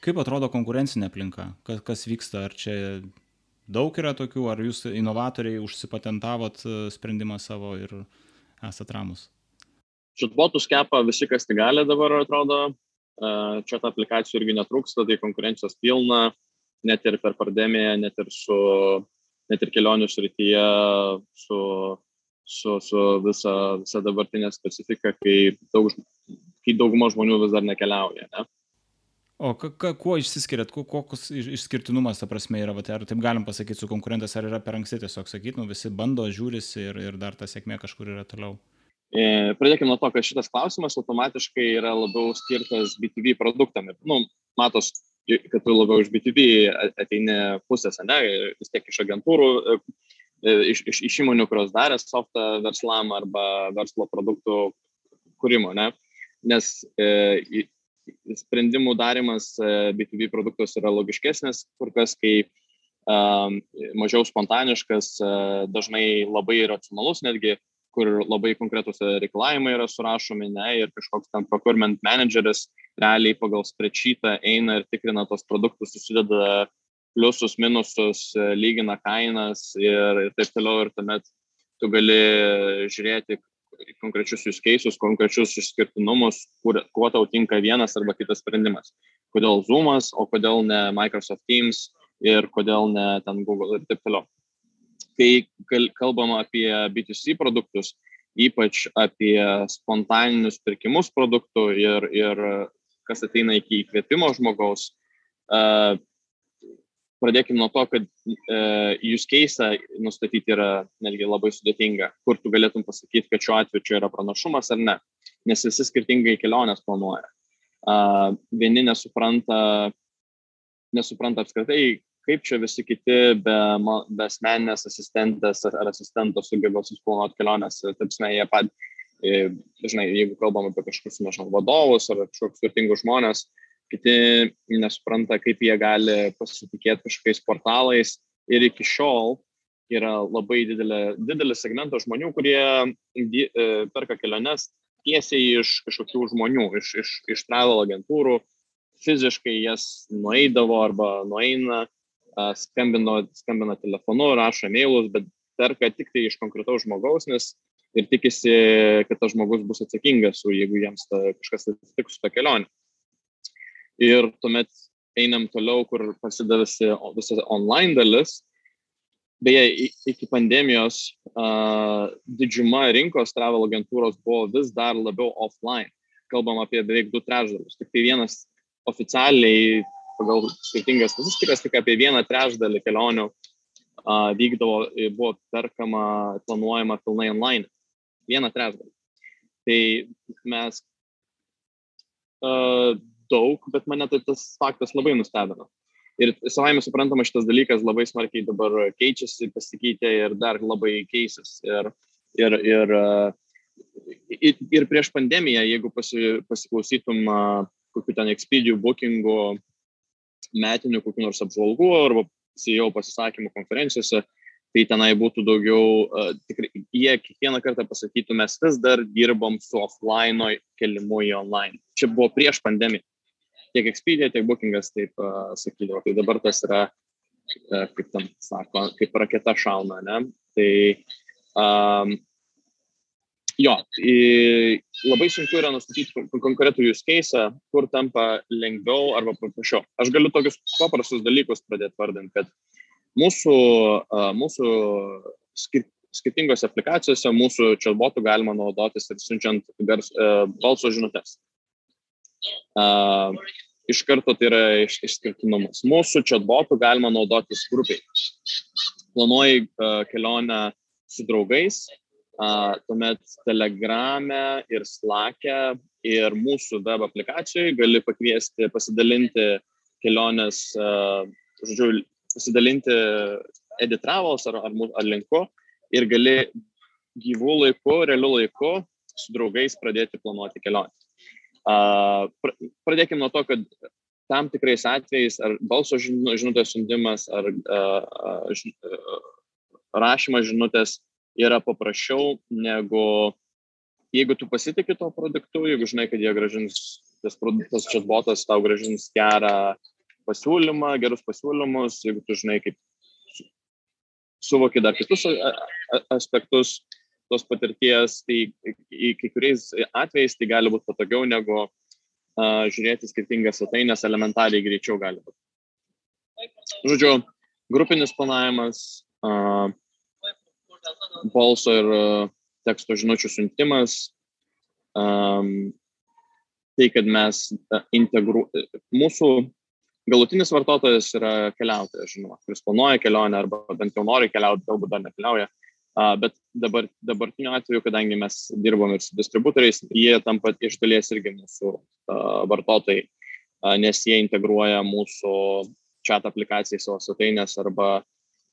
Kaip atrodo konkurencinė aplinka? Kas, kas vyksta? Ar čia daug yra tokių, ar jūs inovatoriai užsipatentavot sprendimą savo ir esat ramus? Šitbotus kepa visi, kas tik gali dabar, atrodo. Čia ta aplikacijų irgi netrūksta, tai konkurencijos pilna, net ir per pandemiją, net ir su, net ir kelionių srityje, su, su, su visa, visa dabartinė specifika, kai, daug, kai dauguma žmonių vis dar nekeliauja. Ne? O ka, ka, kuo išsiskiriat, kokius išskirtinumas, ta prasme, yra, vat, ar taip galim pasakyti su konkurentas, ar yra per anksti tiesiog sakyti, nu visi bando, žiūrisi ir, ir dar ta sėkmė kažkur yra toliau? E, Pradėkime nuo to, kad šitas klausimas automatiškai yra labiau skirtas B2B produktam. Nu, matos, kad tu labiau iš B2B ateini pusės, ne, vis tiek iš agentūrų, e, e, iš, iš, iš įmonių, kurios darė softą verslam arba verslo produktų kūrimo, ne? Nes e, sprendimų darimas B2B produktus yra logiškesnis, kur kas kai um, mažiau spontaniškas, dažnai labai racionalus netgi kur labai konkretus reikalavimai yra surašomi, ne, ir kažkoks ten procurement manageris realiai pagal spreadsheetą eina ir tikrina tos produktus, susideda pliusus, minusus, lygina kainas ir, ir taip toliau, ir tuomet tu gali žiūrėti konkrečius use cases, konkrečius išskirtinumus, kur, kuo tau tinka vienas arba kitas sprendimas. Kodėl Zoomas, o kodėl ne Microsoft Teams ir kodėl ne ten Google ir taip toliau kai kalbam apie B2C produktus, ypač apie spontaninius pirkimus produktų ir, ir kas ateina iki įkvėpimo žmogaus, pradėkime nuo to, kad uh, use case nustatyti yra netgi labai sudėtinga, kur tu galėtum pasakyti, kad šiuo atveju čia yra pranašumas ar ne, nes visi skirtingai kelionės planuoja. Vieni nesupranta, nesupranta apskritai, kaip čia visi kiti be, be asmeninės asistentės ar asistento sugeba susiplanuoti keliones. Taip, jie pat, e, žinai, jeigu kalbam apie kažkokius, nežinau, vadovus ar kažkokius turtingus žmonės, kiti nesupranta, kaip jie gali pasitikėti kažkokiais portalais ir iki šiol yra labai didelė, didelis segmentas žmonių, kurie di, e, perka keliones tiesiai iš kažkokių žmonių, iš, iš, iš travel agentūrų, fiziškai jas nueidavo arba nueina skambino, skambina telefonu, rašo mailus, bet perka tik tai iš konkretaus žmogaus, nes ir tikisi, kad tas žmogus bus atsakingas, jeigu jiems ta, kažkas atsitiks su ta kelionė. Ir tuomet einam toliau, kur pasidavėsi visa online dalis. Beje, iki pandemijos uh, didžiuma rinkos travel agentūros buvo vis dar labiau offline. Kalbam apie beveik du trečdalius. Tik tai vienas oficialiai pagal skirtingas statistikas tik apie vieną trečdalį kelionių uh, vykdavo, buvo perkama, planuojama pilnai online. Vieną trečdalį. Tai mes uh, daug, bet mane tai tas faktas labai nustebino. Ir savaime suprantama, šitas dalykas labai smarkiai dabar keičiasi, pasikeitė ir dar labai keisis. Ir, ir, ir ir, ir prieš pandemiją, jeigu pasi, pasiklausytum kokių ten expedijų, bookingų, metinių kokių nors apžvalgų arba CEO pasisakymų konferencijose, tai tenai būtų daugiau, uh, tikrai, jie kiekvieną kartą pasakytų, mes vis dar dirbom su offline kelimu į online. Čia buvo prieš pandemiją. Tiek Expedia, tiek Bookingas taip uh, sakydavo. Tai dabar tas yra, uh, kaip tam sako, kaip raketa šauna, ne? Tai um, jo, labai sunku yra nustatyti konkretų use case, kur tampa lengviau arba paprasčiau. Aš galiu tokius paprastus dalykus pradėti vardinti, kad mūsų, mūsų skir skirtingose aplikacijose mūsų chatbotų galima naudotis ir siunčiant gars, balso žinutės. Iš karto tai yra iš, išskirtinumas. Mūsų chatbotų galima naudotis grupiai. Planuoji kelionę su draugais, tuomet Telegrame ir Slack'e ir mūsų web aplikacijoje gali pakviesti pasidalinti kelionės, žodžiu, pasidalinti edit travels ar, ar, ar linku ir gali gyvų laiku, realiu laiku su draugais pradėti planuoti kelionę. Pradėkime nuo to, kad tam tikrais atvejais ar balso žinutės siuntimas, ar rašymas žinutės yra paprasčiau negu jeigu tu pasitikė to produktu, jeigu žinai, kad jie gražins, tas produktas, chatbotas tau gražins gerą pasiūlymą, gerus pasiūlymus, jeigu tu žinai, kaip suvoki dar kitus aspektus tos patirties, tai kai kuriais atvejais tai gali būti patogiau negu uh, žiūrėti skirtingas svetainės elementariai greičiau gali būti. Žodžiu, grupinis planavimas, uh, balso ir uh, teksto žinučių siuntimas, um, tai, kad mes integru... Mūsų galutinis vartotojas yra keliautojas, žinoma, kuris planuoja kelionę arba bent jau nori keliauti, galbūt dar nekeliauja. Uh, bet dabar, dabartiniu atveju, kadangi mes dirbam ir su distributoriais, jie tampa iš dalies irgi mūsų uh, vartotojai, uh, nes jie integruoja mūsų chat aplikaciją į savo svetainės arba,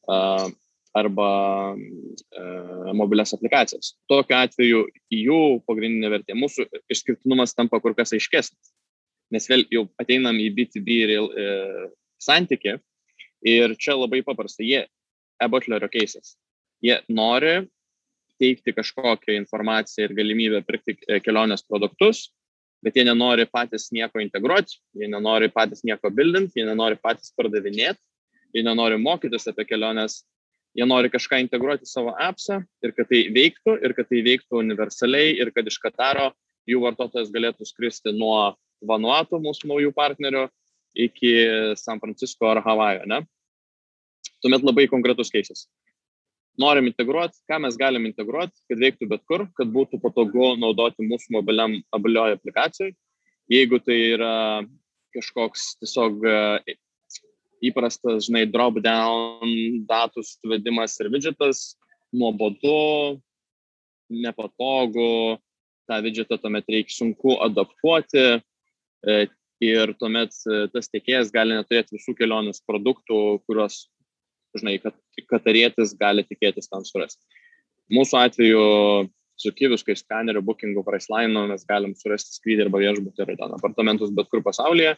uh, arba uh, mobilias aplikacijas. Tokiu atveju jų pagrindinė vertė, mūsų išskirtinumas tampa kur kas aiškesnis nes vėl jau ateinam į B2B real, e, santyki ir čia labai paprasta, jie e-butlerio keisas. Jie nori teikti kažkokią informaciją ir galimybę pirkti e, kelionės produktus, bet jie nenori patys nieko integruoti, jie nenori patys nieko bildinti, jie nenori patys pardavinėti, jie nenori mokytis apie keliones, jie nori kažką integruoti į savo appsą ir kad tai veiktų, ir kad tai veiktų universaliai, ir kad iš Kataro jų vartotojas galėtų skristi nuo Vanuatu, mūsų naujų partnerių, iki San Francisco ar Havajo, ne? Tuomet labai konkretus keisas. Norim integruoti, ką mes galim integruoti, kad veiktų bet kur, kad būtų patogu naudoti mūsų mobiliam mobilioje aplikacijoje. Jeigu tai yra kažkoks tiesiog įprastas, žinai, drop down datų suvedimas ir widgetas, nuobodu, nepatogu, tą widgetą tuomet reikia sunku adaptuoti, E, ir tuomet e, tas tiekėjas gali neturėti visų kelionės produktų, kuriuos, žinai, kad katarietis gali tikėtis ten surasti. Mūsų atveju su kyviškai skaneriu, bookingu, priceline mes galim surasti skrydį arba viešbutį ir ten apartamentus bet kur pasaulyje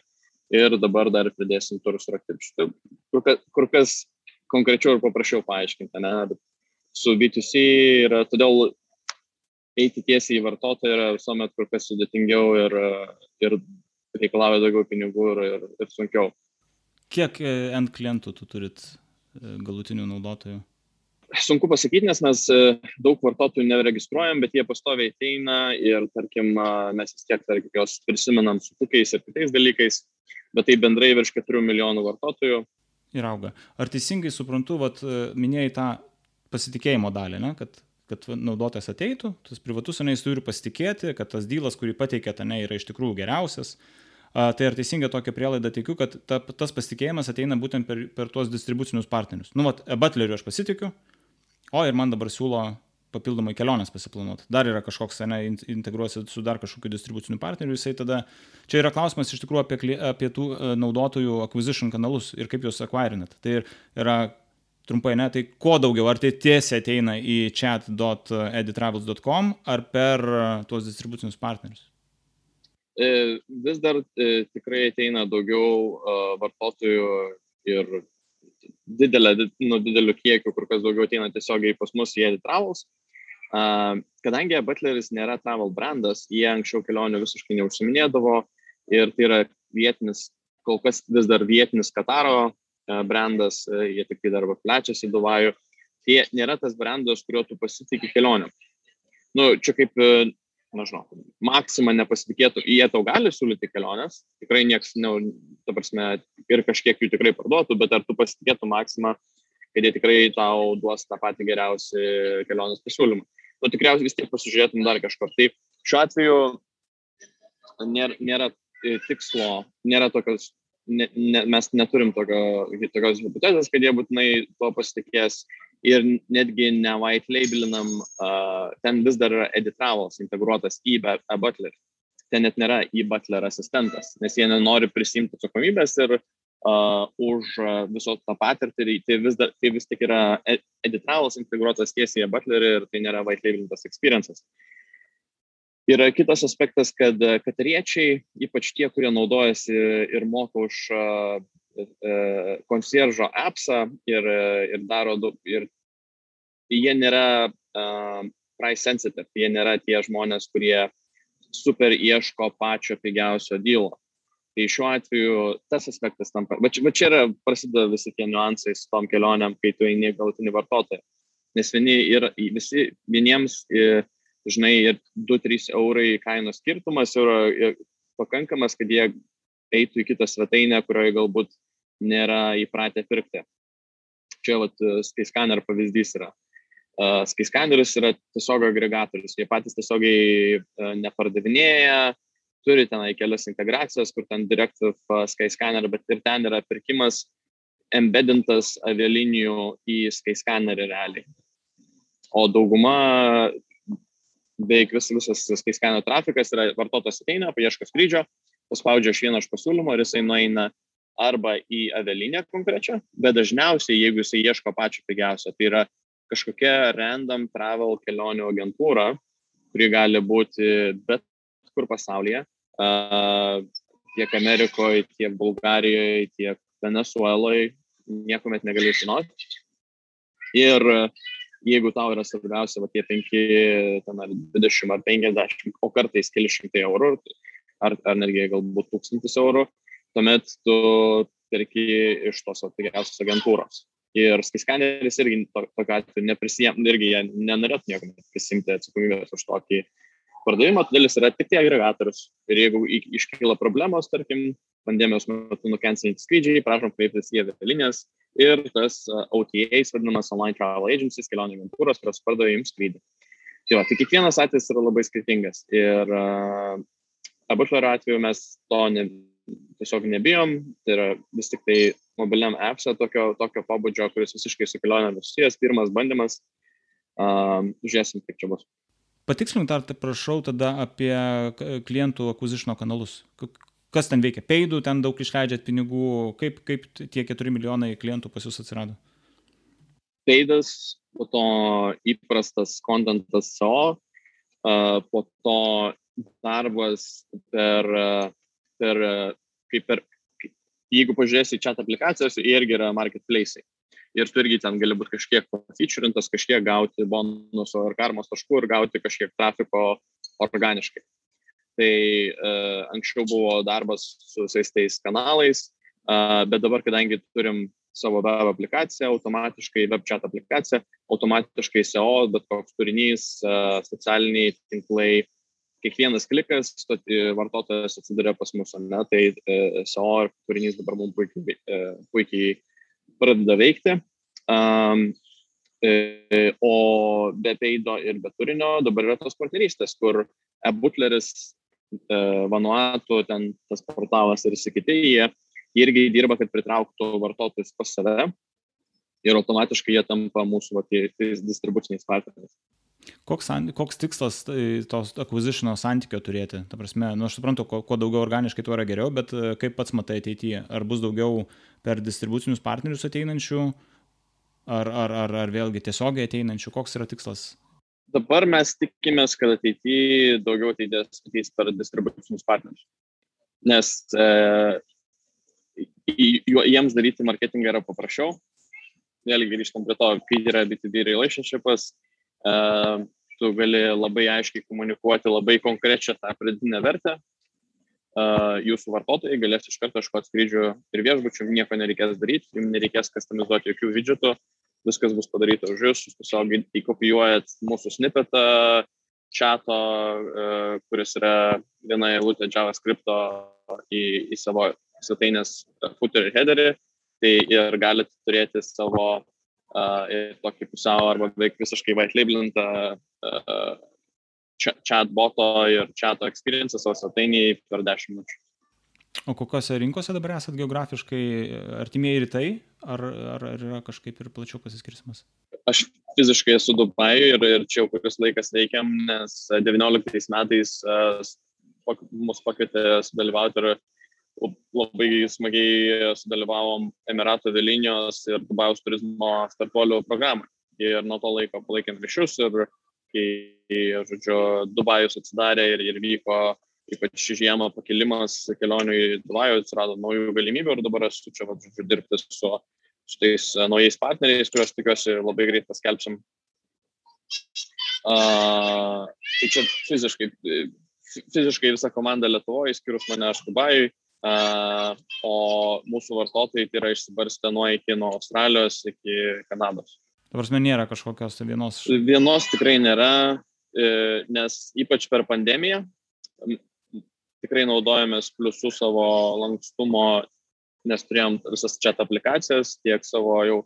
ir dabar dar pridėsim turus ir aktyvius. Kur, kur kas konkrečiau ir paprasčiau paaiškinti, ne? Bet su B2C yra, todėl eiti tiesiai į vartotoją yra visuomet kur kas sudėtingiau ir, ir reikalauja daugiau pinigų ir, ir, ir sunkiau. Kiek e, end klientų tu turit e, galutinių naudotojų? Sunku pasakyti, nes mes e, daug vartotojų neregistruojam, bet jie pastoviai ateina ir, tarkim, mes vis tiek, tarkim, jos prisimenam su tokiais ir kitais dalykais, bet tai bendrai virš 4 milijonų vartotojų. Ir auga. Ar teisingai suprantu, vat, minėjai tą pasitikėjimo dalį, ne? kad kad naudotojas ateitų, tas privatus ane jis turi pasitikėti, kad tas dylas, kurį pateikė tane, yra iš tikrųjų geriausias, Tai ar teisinga tokia prielaida tikiu, kad ta, tas pasitikėjimas ateina būtent per, per tuos distribucinius partnerius. Nu, vat, Butleriu aš pasitikiu, o ir man dabar siūlo papildomai kelionės pasiplanuoti. Dar yra kažkoks, ne, integruosi su dar kažkokiu distribuciniu partneriu, jisai tada, čia yra klausimas iš tikrųjų apie, apie tų naudotojų acquisition kanalus ir kaip juos acquirinat. Tai yra trumpai, ne, tai kuo daugiau, ar tai tiesiai ateina į chat.editravels.com ar per tuos distribucinius partnerius? Vis dar tikrai ateina daugiau vartotojų ir didelė, nu, dideliu kiekiu, kur kas daugiau ateina tiesiogiai pas mus į Editravels. Uh, kadangi Butleris nėra travel brandas, jie anksčiau kelionių visiškai neužsiminėdavo ir tai yra vietinis, kol kas vis dar vietinis Kataro uh, brandas, uh, jie tik tai dar plečiasi į Dubajų. Tai nėra tas brandas, kuriuo tu pasitikė kelionėm. Nu, čia kaip nežinau, Maksima nepasitikėtų, jie tau gali siūlyti keliones, tikrai nieks, ne, ta prasme, ir kažkiek jų tikrai parduotų, bet ar tu pasitikėtų Maksimą, kad jie tikrai tau duos tą patį geriausią kelionės pasiūlymą. Nu, tikriausiai vis tiek pasižiūrėtum dar kažkur. Tai šiuo atveju nėra, nėra tikslo, nėra tokios, ne, ne, mes neturim tokio, tokios hipotezės, kad jie būtinai tuo pasitikės ir netgi ne white labelinam, uh, ten vis dar yra editravos integruotas į e-butler. Ten net nėra e-butler asistentas, nes jie nenori prisimti atsakomybės ir uh, už uh, viso tą patirtį, tai vis, dar, tai vis tik yra editravos integruotas tiesiai į e-butlerį ir tai nėra white labelintas experiences. Ir kitas aspektas, kad katariečiai, ypač tie, kurie naudojasi ir moka už konsieržo appsą ir, ir daro, ir jie nėra uh, price sensitive, jie nėra tie žmonės, kurie super ieško pačio pigiausio dylo. Tai šiuo atveju tas aspektas tampa, bet čia, bet čia yra, prasideda visi tie niuansai su tom kelioniam, kai tu eini galutinį vartotoją. Nes vieni ir visi, vieniems, žinai, ir 2-3 eurai kainos skirtumas yra pakankamas, kad jie eitų į kitą svetainę, kurioje galbūt nėra įpratę pirkti. Čia vat, Skyscanner pavyzdys yra. Uh, Skyscanneris yra tiesiog agregatorius, jie patys tiesiogiai uh, nepardavinėja, turi tenai kelias integracijas, kur ten Directive uh, Skyscanner, bet ir ten yra pirkimas embedintas avialinijų į Skyscannerį realiai. O dauguma, beveik vis, visas Skyscanner trafikas yra vartotojas ateina, paieško skrydžio, paspaudžia iš vieno iš pasiūlymo ir jisai nueina arba į avialinę konkrečią, bet dažniausiai, jeigu jisai ieško pačio pigiausio, tai yra kažkokia random travel kelionių agentūra, kuri gali būti bet kur pasaulyje, tiek Amerikoje, tiek Bulgarijoje, tiek Venezueloje, niekuomet negali žinoti. Ir jeigu tau yra svarbiausia, va tie 5, ten ar 20 ar 50, o kartais keli šimtai eurų, ar, ar netgi galbūt tūkstantis eurų, tuomet tu perki iš tos pigiausios agentūros. Ir Skyscanneris irgi to, tokiu atveju neprisijėm, irgi jie nenorėtų nieko prisimti atsakomybės už tokį pardavimą, todėl jis yra tik tai agregatorius. Ir jeigu iškyla problemos, tarkim, pandemijos metu nukensinti skrydžiai, prašom kreiptis į avialinijas ir tas OTAs, vadinamas Online Travel Agencies, kelionių agentūros, kurios pardavė jums skrydį. Tai, va, tai kiekvienas atvejis yra labai skirtingas. Ir uh, abušlerio atveju mes to ne, tiesiog nebijom, tai yra vis tik tai mobiliam appse tokio, tokio pabudžio, kuris visiškai su kelionė susijęs, pirmas bandymas, um, žiūrėsim, kaip čia bus. Patikslink dar, tai prašau, tada apie klientų akvizišno kanalus. Kas ten veikia? Peidų, ten daug išleidžiat pinigų, kaip, kaip tie 4 milijonai klientų pas jūs atsirado? Peidas, po to įprastas kontentas uh, po to darbas per, per, kaip per jeigu pažiūrėsi aplikacijas, jie irgi yra marketplace'ai. Ir tu irgi ten gali būti kažkiek featurintas, kažkiek gauti bonuso ar karmos taškų ir gauti kažkiek trafiko organiškai. Tai uh, anksčiau buvo darbas su visais tais kanalais, uh, bet dabar, kadangi turim savo web aplikaciją, automatiškai web chat aplikaciją, automatiškai SEO, bet koks turinys, uh, socialiniai tinklai, kiekvienas klikas vartotojas atsiduria pas mus, ne, tai SEO turinys dabar mums puikiai, puikiai pradeda veikti. Um, o be peido ir be turinio dabar yra tos partnerystės, kur e-butleris, e, Vanuatu, ten tas portalas ir visi kiti, jie irgi dirba, kad pritrauktų vartotojus pas save ir automatiškai jie tampa mūsų va, tais distribuciniais partneriais. Koks, koks tikslas tai, tos acquisitiono santykio turėti? Ta prasme, nu, aš suprantu, kuo, kuo daugiau organiškai, tuo yra geriau, bet e, kaip pats matai ateityje? Ar bus daugiau per distribucinius partnerius ateinančių Ar, ar, ar, ar vėlgi tiesiogiai ateinančių, koks yra tikslas? Dabar mes tikimės, kad ateityje daugiau ateitės ateis per distribucinius partnerius. Nes e, jiems daryti marketingą yra paprasčiau. Vėlgi grįžtam prie to, kai yra B2B relationshipas, tu gali labai aiškiai komunikuoti labai konkrečią tą pridinę vertę. Uh, jūsų vartotojai galės iš karto iškoti skrydžių ir viešbučių, nieko nereikės daryti, jums nereikės customizuoti jokių widgetų, viskas bus padaryta už jūs, jūs tiesiog įkopijuojat mūsų snippetą čato, uh, kuris yra viena eilutė JavaScript į, į savo svetainės footer ir headerį, tai ir galite turėti savo uh, tokį pusiau arba beveik visiškai white labelintą uh, chatboto ir chato experience savo svetainiai per 10 minučių. O kokiose rinkose dabar esate geografiškai artimieji rytai, ar, ar, ar yra kažkaip ir plačiau pasiskirsimas? Aš fiziškai esu Dubajuje ir, ir čia jau kuris laikas veikiam, nes 19 metais uh, mus pakvietė sudalyvauti ir labai smagiai sudalyvavom Emiratų avialinijos ir Dubajaus turizmo startuolių programą. Ir nuo to laiko palaikėm ryšius ir kai, žodžiu, Dubajus atsidarė ir, ir vyko ypač žiemą pakilimas kelionių į Dubajų, atsirado naujų galimybių ir dabar esu čia, va, žodžiu, dirbti su, su tais e, naujais partneriais, kuriuos tikiuosi labai greit paskelbsim. Uh, tai čia fiziškai, fiziškai visa komanda Lietuvoje, išskyrus mane aš Dubajui, uh, o mūsų vartotojai tai yra išsibarstę nuo iki nuo Australijos iki Kanados. Ta prasme, nėra kažkokios vienos. Vienos tikrai nėra, e, nes ypač per pandemiją tikrai naudojamės pliusų savo lankstumo, nes turėjom visas chat aplikacijas, tiek savo jau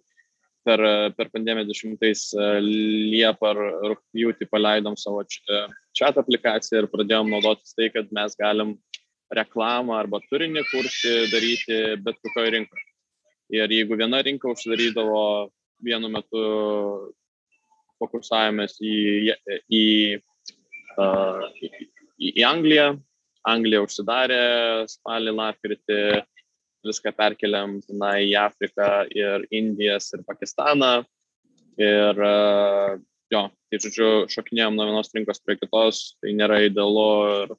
per, per pandemiją 10 e, Liepą ar rūpjūtį paleidom savo chat aplikaciją ir pradėjom naudotis tai, kad mes galim reklamą arba turinį kurti, daryti bet kokioje rinkoje. Ir jeigu viena rinka užsidarydavo vienu metu fokusavomės į, į, uh, į, į Angliją. Anglija užsidarė spalį, lapkritį, viską perkeliam na, į Afriką ir Indijas ir Pakistaną. Ir uh, jo, tai žodžiu, šokinėjom nuo vienos rinkos prie kitos, tai nėra idealu ir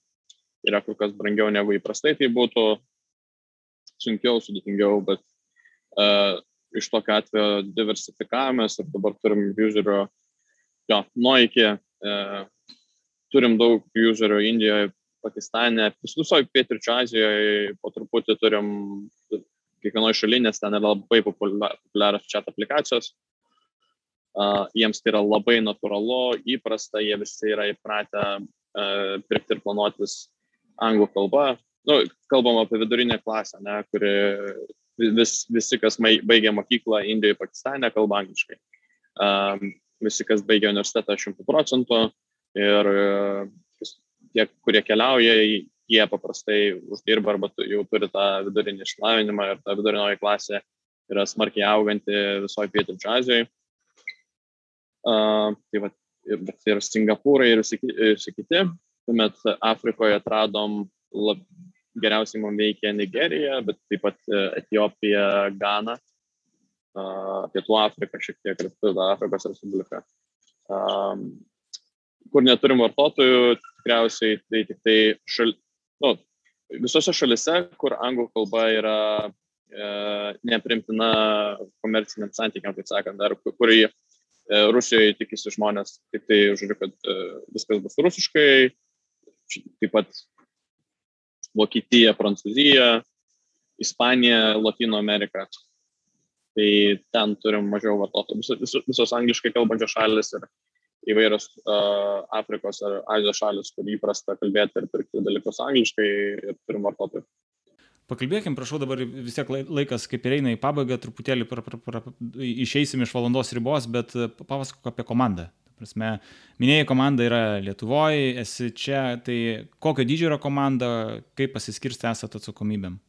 yra kur kas brangiau negu įprastai tai būtų, sunkiau, sudėtingiau, bet uh, iš tokio atvejo diversifikavomės ir dabar turim userių, jo, nuo iki, e, turim daug userių Indijoje, Pakistane, visoje Pietričio Azijoje, po truputį turim kiekvienoje šalyje, nes ten yra labai populiarios chat aplikacijos. Uh, jiems tai yra labai natūralu, įprasta, jie visi yra įpratę uh, pirkti ir planuotis anglų kalba. Nu, kalbam apie vidurinę klasę, ne, kuri vis, visi, kas baigė mokyklą Indijoje, Pakistane, kalba angliškai. Um, visi, kas baigė universitetą, šimtų procentų ir uh, tie, kurie keliauja, jie paprastai uždirba arba jau turi tą vidurinį išlavinimą ir ta vidurinioji klasė yra smarkiai auganti visoje pietričio Azijoje. Uh, tai va, ir, ir Singapūrai ir visi kiti. Tuomet Afrikoje atradom lab, geriausiai mums veikia Nigerija, bet taip pat e, Etijopija, Gana, Pietų Afrika, šiek tiek ir Pietų Afrikos Respublika. Kur neturim vartotojų, tikriausiai tai tik tai šal... nu, visose šalise, kur anglų kalba yra e, neprimtina komerciniam santykiam, taip sakant, ar kur į e, Rusijoje tikisi žmonės, tik tai, žodžiu, kad e, viskas bus rusiškai, taip pat Vokietija, Prancūzija, Ispanija, Latino Amerika. Tai ten turim mažiau vartotojų. Visos, visos, visos angliškai kalbančios šalis ir įvairios uh, Afrikos ar Azijos šalis, kur įprasta kalbėti ir pirkti dalykus angliškai ir turim vartotojų. Pakalbėkim, prašau, dabar vis tiek laikas kaip ir eina į pabaigą, truputėlį pra, pra, pra, išeisim iš valandos ribos, bet papasakok apie komandą prasme, minėjai, komanda yra Lietuvoje, esi čia, tai kokio dydžio yra komanda, kaip pasiskirsti esate atsakomybėm?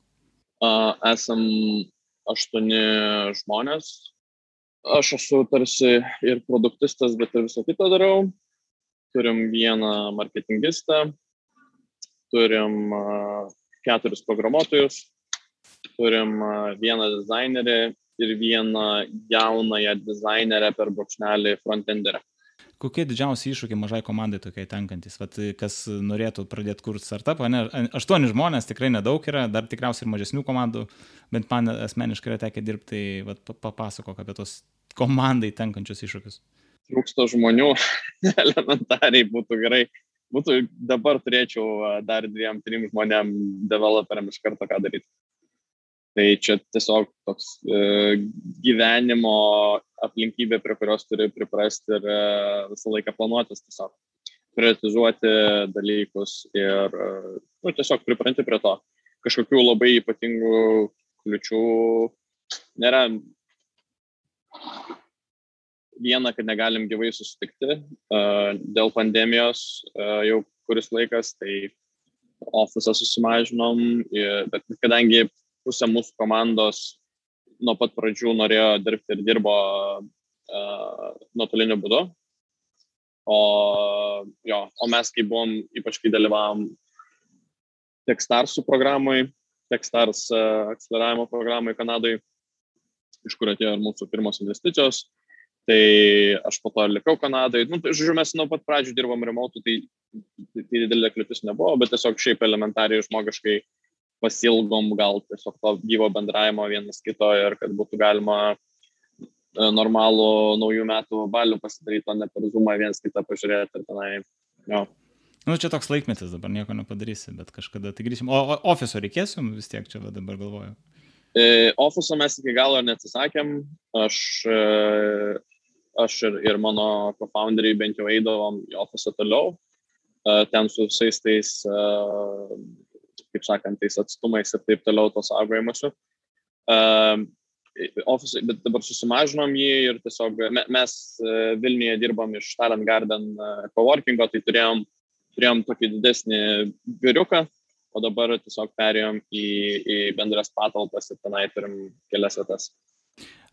Uh, esam aštuoni žmonės. Aš esu tarsi ir produktistas, bet ir viso kito darau. Turim vieną marketingistą, turim uh, keturis programuotojus, turim uh, vieną dizainerį ir vieną jaunąją dizainerę per brūkšnelį frontenderę. Kokie didžiausi iššūkiai mažai komandai tokiai tenkantis? Vat, kas norėtų pradėti kurti startupą, ne? Aštuoni žmonės tikrai nedaug yra, dar tikriausiai ir mažesnių komandų, bent man asmeniškai yra tekę dirbti, tai vat, papasakok apie tos komandai tenkančius iššūkius. Trūksta žmonių, [LAUGHS] elementariai būtų gerai. Būtų dabar turėčiau dar dviem, trim žmonėm, developeriam iš karto ką daryti. Tai čia tiesiog toks e, gyvenimo aplinkybė, prie kurios turi priprasti ir e, visą laiką planuotis tiesiog. Prioritizuoti dalykus ir e, nu, tiesiog pripranti prie to. Kažkokių labai ypatingų kliučių nėra. Viena, kad negalim gyvai susitikti uh, dėl pandemijos uh, jau kuris laikas, tai ofisą susimažinom, bet kadangi pusė mūsų komandos nuo pat pradžių norėjo dirbti ir dirbo uh, nuotoliniu būdu. O, jo, o mes, kai buvom, ypač kai dalyvavom Techstarsų programai, Techstars uh, akceleravimo programai Kanadai, iš kur atėjo ir mūsų pirmos investicijos, tai aš po to likau Kanadai. Nu, tai, žodžiu, mes nuo pat pradžių dirbom remotų, tai, tai, tai didelė kliūtis nebuvo, bet tiesiog šiaip elementariai žmogiškai uh, pasilgom gal tiesiog to gyvo bendravimo vienas kito ir kad būtų galima e, normalų naujų metų balių pasidaryti, o ne per zoomą vienas kitą pažiūrėti ir tenai. Jo. Nu, čia toks laikmetis dabar nieko nepadarysi, bet kažkada tai grįšim. O, o ofiso reikės jums vis tiek čia dabar galvoju. E, ofiso mes iki galo neatsisakėm. Aš, e, aš ir, ir mano co-founderiai bent jau eidavom į ofisą toliau. E, ten su visais tais e, kaip sakant, tais atstumais ir taip toliau to saugojimuose. Uh, ofisai, bet dabar susimažinom jį ir tiesiog mes uh, Vilniuje dirbam iš Talent Garden uh, coworkingo, tai turėjom, turėjom tokį didesnį biuriuką, o dabar tiesiog perėjom į, į bendras patalpas ir tenai turim kelias vietas.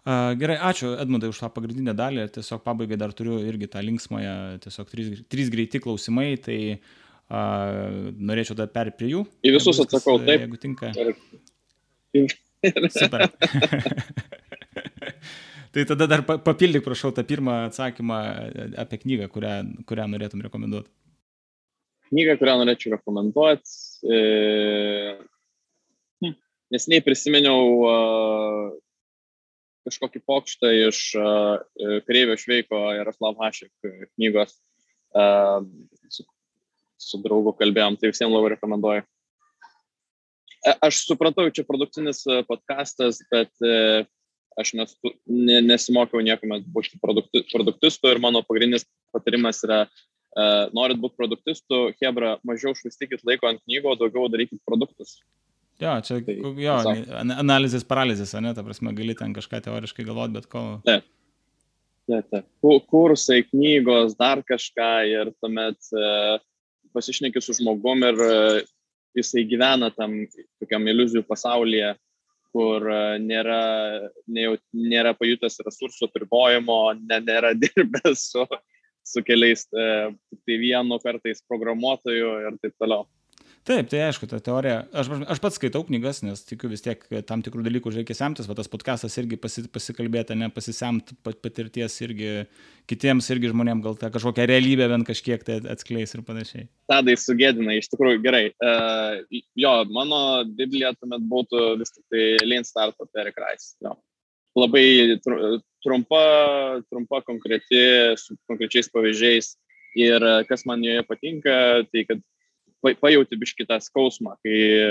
Gerai, ačiū Edmundai už tą pagrindinę dalį. Tiesiog pabaigai dar turiu irgi tą linksmąją, tiesiog trys, trys greiti klausimai. Tai uh, A, norėčiau dar perėti prie jų. Į visus viskas, atsakau, taip. Jeigu tinka. Super. [LAUGHS] tai tada dar papildyk, prašau, tą pirmą atsakymą apie knygą, kurią, kurią norėtum rekomenduoti. Knygą, kurią norėčiau rekomenduoti. E... Hm. Nesiniai prisiminiau uh, kažkokį pokštą iš uh, Kareivio Šveiko Jaroslav Hašek knygos, uh, su su draugu kalbėjom, tai visiems labai rekomenduoju. E, aš supratau, čia produkcinis e, podkastas, bet e, aš nesu, ne, nesimokiau niekuomet būti produkti, produktistu ir mano pagrindinis patarimas yra, uh, norit būti produktistu, Hebra, mažiau švaistykit laiko ant knygų, daugiau darykit produktus. Jo, čia tai, jo, analizės paralizės, ne, ta prasme, gali ten kažką teoriškai galvoti, bet ko. Taip. Taip, taip. Kursai, knygos, dar kažką ir tuomet uh, pasišneki su žmogum ir e, jisai gyvena tam tokiam iliuzijų pasaulyje, kur e, nėra, ne, nėra pajutęs resursų apribojimo, ne, nėra [LAUGHS] dirbęs su, su keliais, tai vienu kartais programuotoju ir taip toliau. Taip, tai aišku, ta teorija. Aš, aš pats skaitau knygas, nes tikiu vis tiek tam tikrų dalykų reikia semtis, va tas podcastas irgi pasi, pasikalbėti, ne pasisemti patirties irgi kitiems irgi žmonėms, gal tą kažkokią realybę bent kažkiek tai atskleis ir panašiai. Tadai sugėdina, iš tikrųjų gerai. Uh, jo, mano Biblija tuomet būtų vis tik tai Lean Startup Eric Rice. Jo. Labai trumpa, trumpa konkreti, su konkrečiais pavyzdžiais. Ir kas man joje patinka, tai kad pajauti biškį tą skausmą, kai e,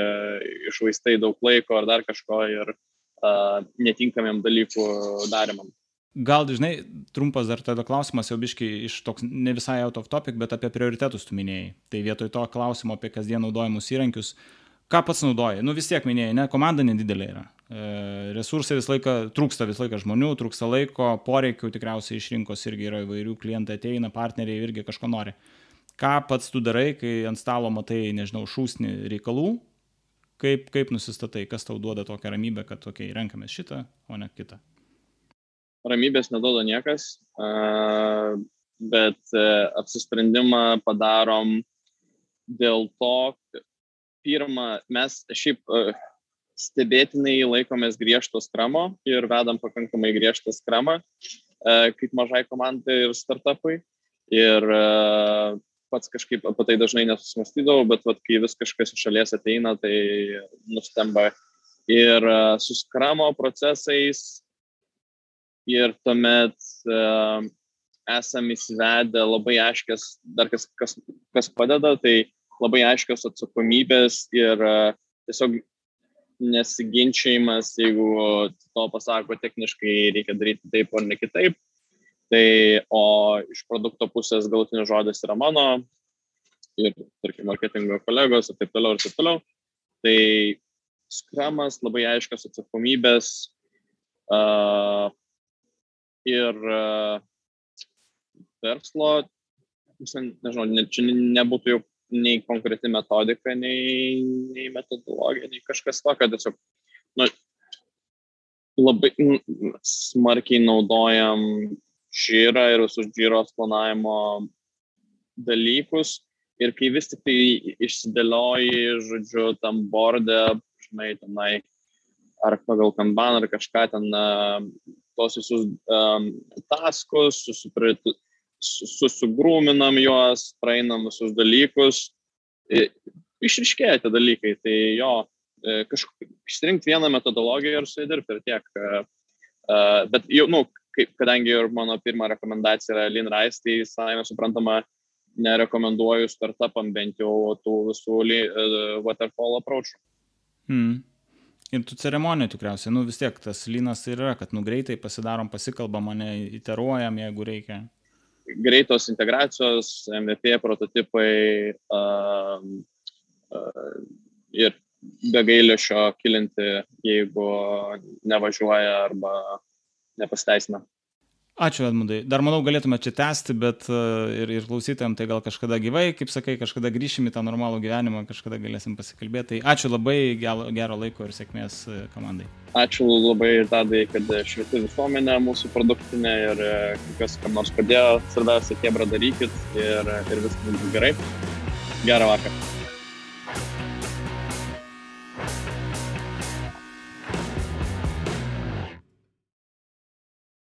išvaistai daug laiko ar dar kažko ir uh, netinkamiem dalykų darimam. Gal dažnai trumpas dar tada klausimas jau biški iš toks ne visai out of topic, bet apie prioritetus tu minėjai. Tai vietoj to klausimo apie kasdien naudojimus įrankius, ką pats naudoji? Nu vis tiek minėjai, ne, komanda nedidelė yra. E, resursai visą laiką, trūksta visą laiką žmonių, trūksta laiko, poreikių tikriausiai iš rinkos irgi yra įvairių, klientai ateina, partneriai irgi kažko nori ką pats tu darai, kai ant stalo matai, nežinau, šūsnį reikalų, kaip, kaip nusistatai, kas tau duoda tokią ramybę, kad tokiai renkamės šitą, o ne kitą. Ramybės neduoda niekas, bet e, apsisprendimą padarom dėl to, pirmą, mes šiaip, e, stebėtinai laikomės griežto skramo ir vedam pakankamai griežtą skramą, kaip mažai komandai ir startupui. Ir pats kažkaip apie tai dažnai nesusimastydavau, bet vat, kai vis kažkas iš šalies ateina, tai nustemba. Ir su skramo procesais ir tuomet uh, esam įsivedę labai aiškias, dar kas, kas, kas padeda, tai labai aiškios atsakomybės ir uh, tiesiog nesiginčiavimas, jeigu to pasako techniškai reikia daryti taip ar ne kitaip, Tai, o iš produkto pusės galutinis žodis yra mano ir, tarkim, marketingo kolegos ir taip toliau ir taip toliau. Tai skramas, labai aiškios atsakomybės uh, ir uh, verslo, nežinau, ne, čia nebūtų jau nei konkreti metodika, nei, nei metodologija, nei kažkas tokio, tiesiog nu, labai smarkiai naudojam žyrą ir visus žyros planavimo dalykus. Ir kai vis tik tai išsidėlioji, žodžiu, tam bordė, žinai, tenai, ar pagal kanban, ar kažką ten, tos visus um, taskus, susigrūminam juos, praeinam visus dalykus, išriškėja tie dalykai. Tai jo, e, kažkaip išsirinkti vieną metodologiją ir su ja dirbti ir tiek. Bet jau, nu, kaip, kadangi ir mano pirma rekomendacija yra Lean Rice, tai savame suprantama, nerekomenduoju startupam bent jau tų visų uh, waterfall approach. Hmm. Ir tų ceremonijų tikriausiai, nu vis tiek tas lynas yra, kad nu greitai pasidarom, pasikalbam, mane iteruojam, jeigu reikia. Greitos integracijos, MVP prototipai uh, uh, ir be gailėšio kilinti, jeigu nevažiuoja arba nepasiteisina. Ačiū, Edmundai. Dar manau, galėtume čia tęsti, bet uh, ir, ir klausytėm tai gal kažkada gyvai, kaip sakai, kažkada grįšim į tą normalų gyvenimą, kažkada galėsim pasikalbėti. Tai ačiū labai, gero, gero laiko ir sėkmės e, komandai. Ačiū labai Tadai, kad švieti visuomenę mūsų produktinę ir e, kas kam nors padėjo, svarbiausia, kebra darykit ir, ir viskas bus gerai. Gerą vakarą.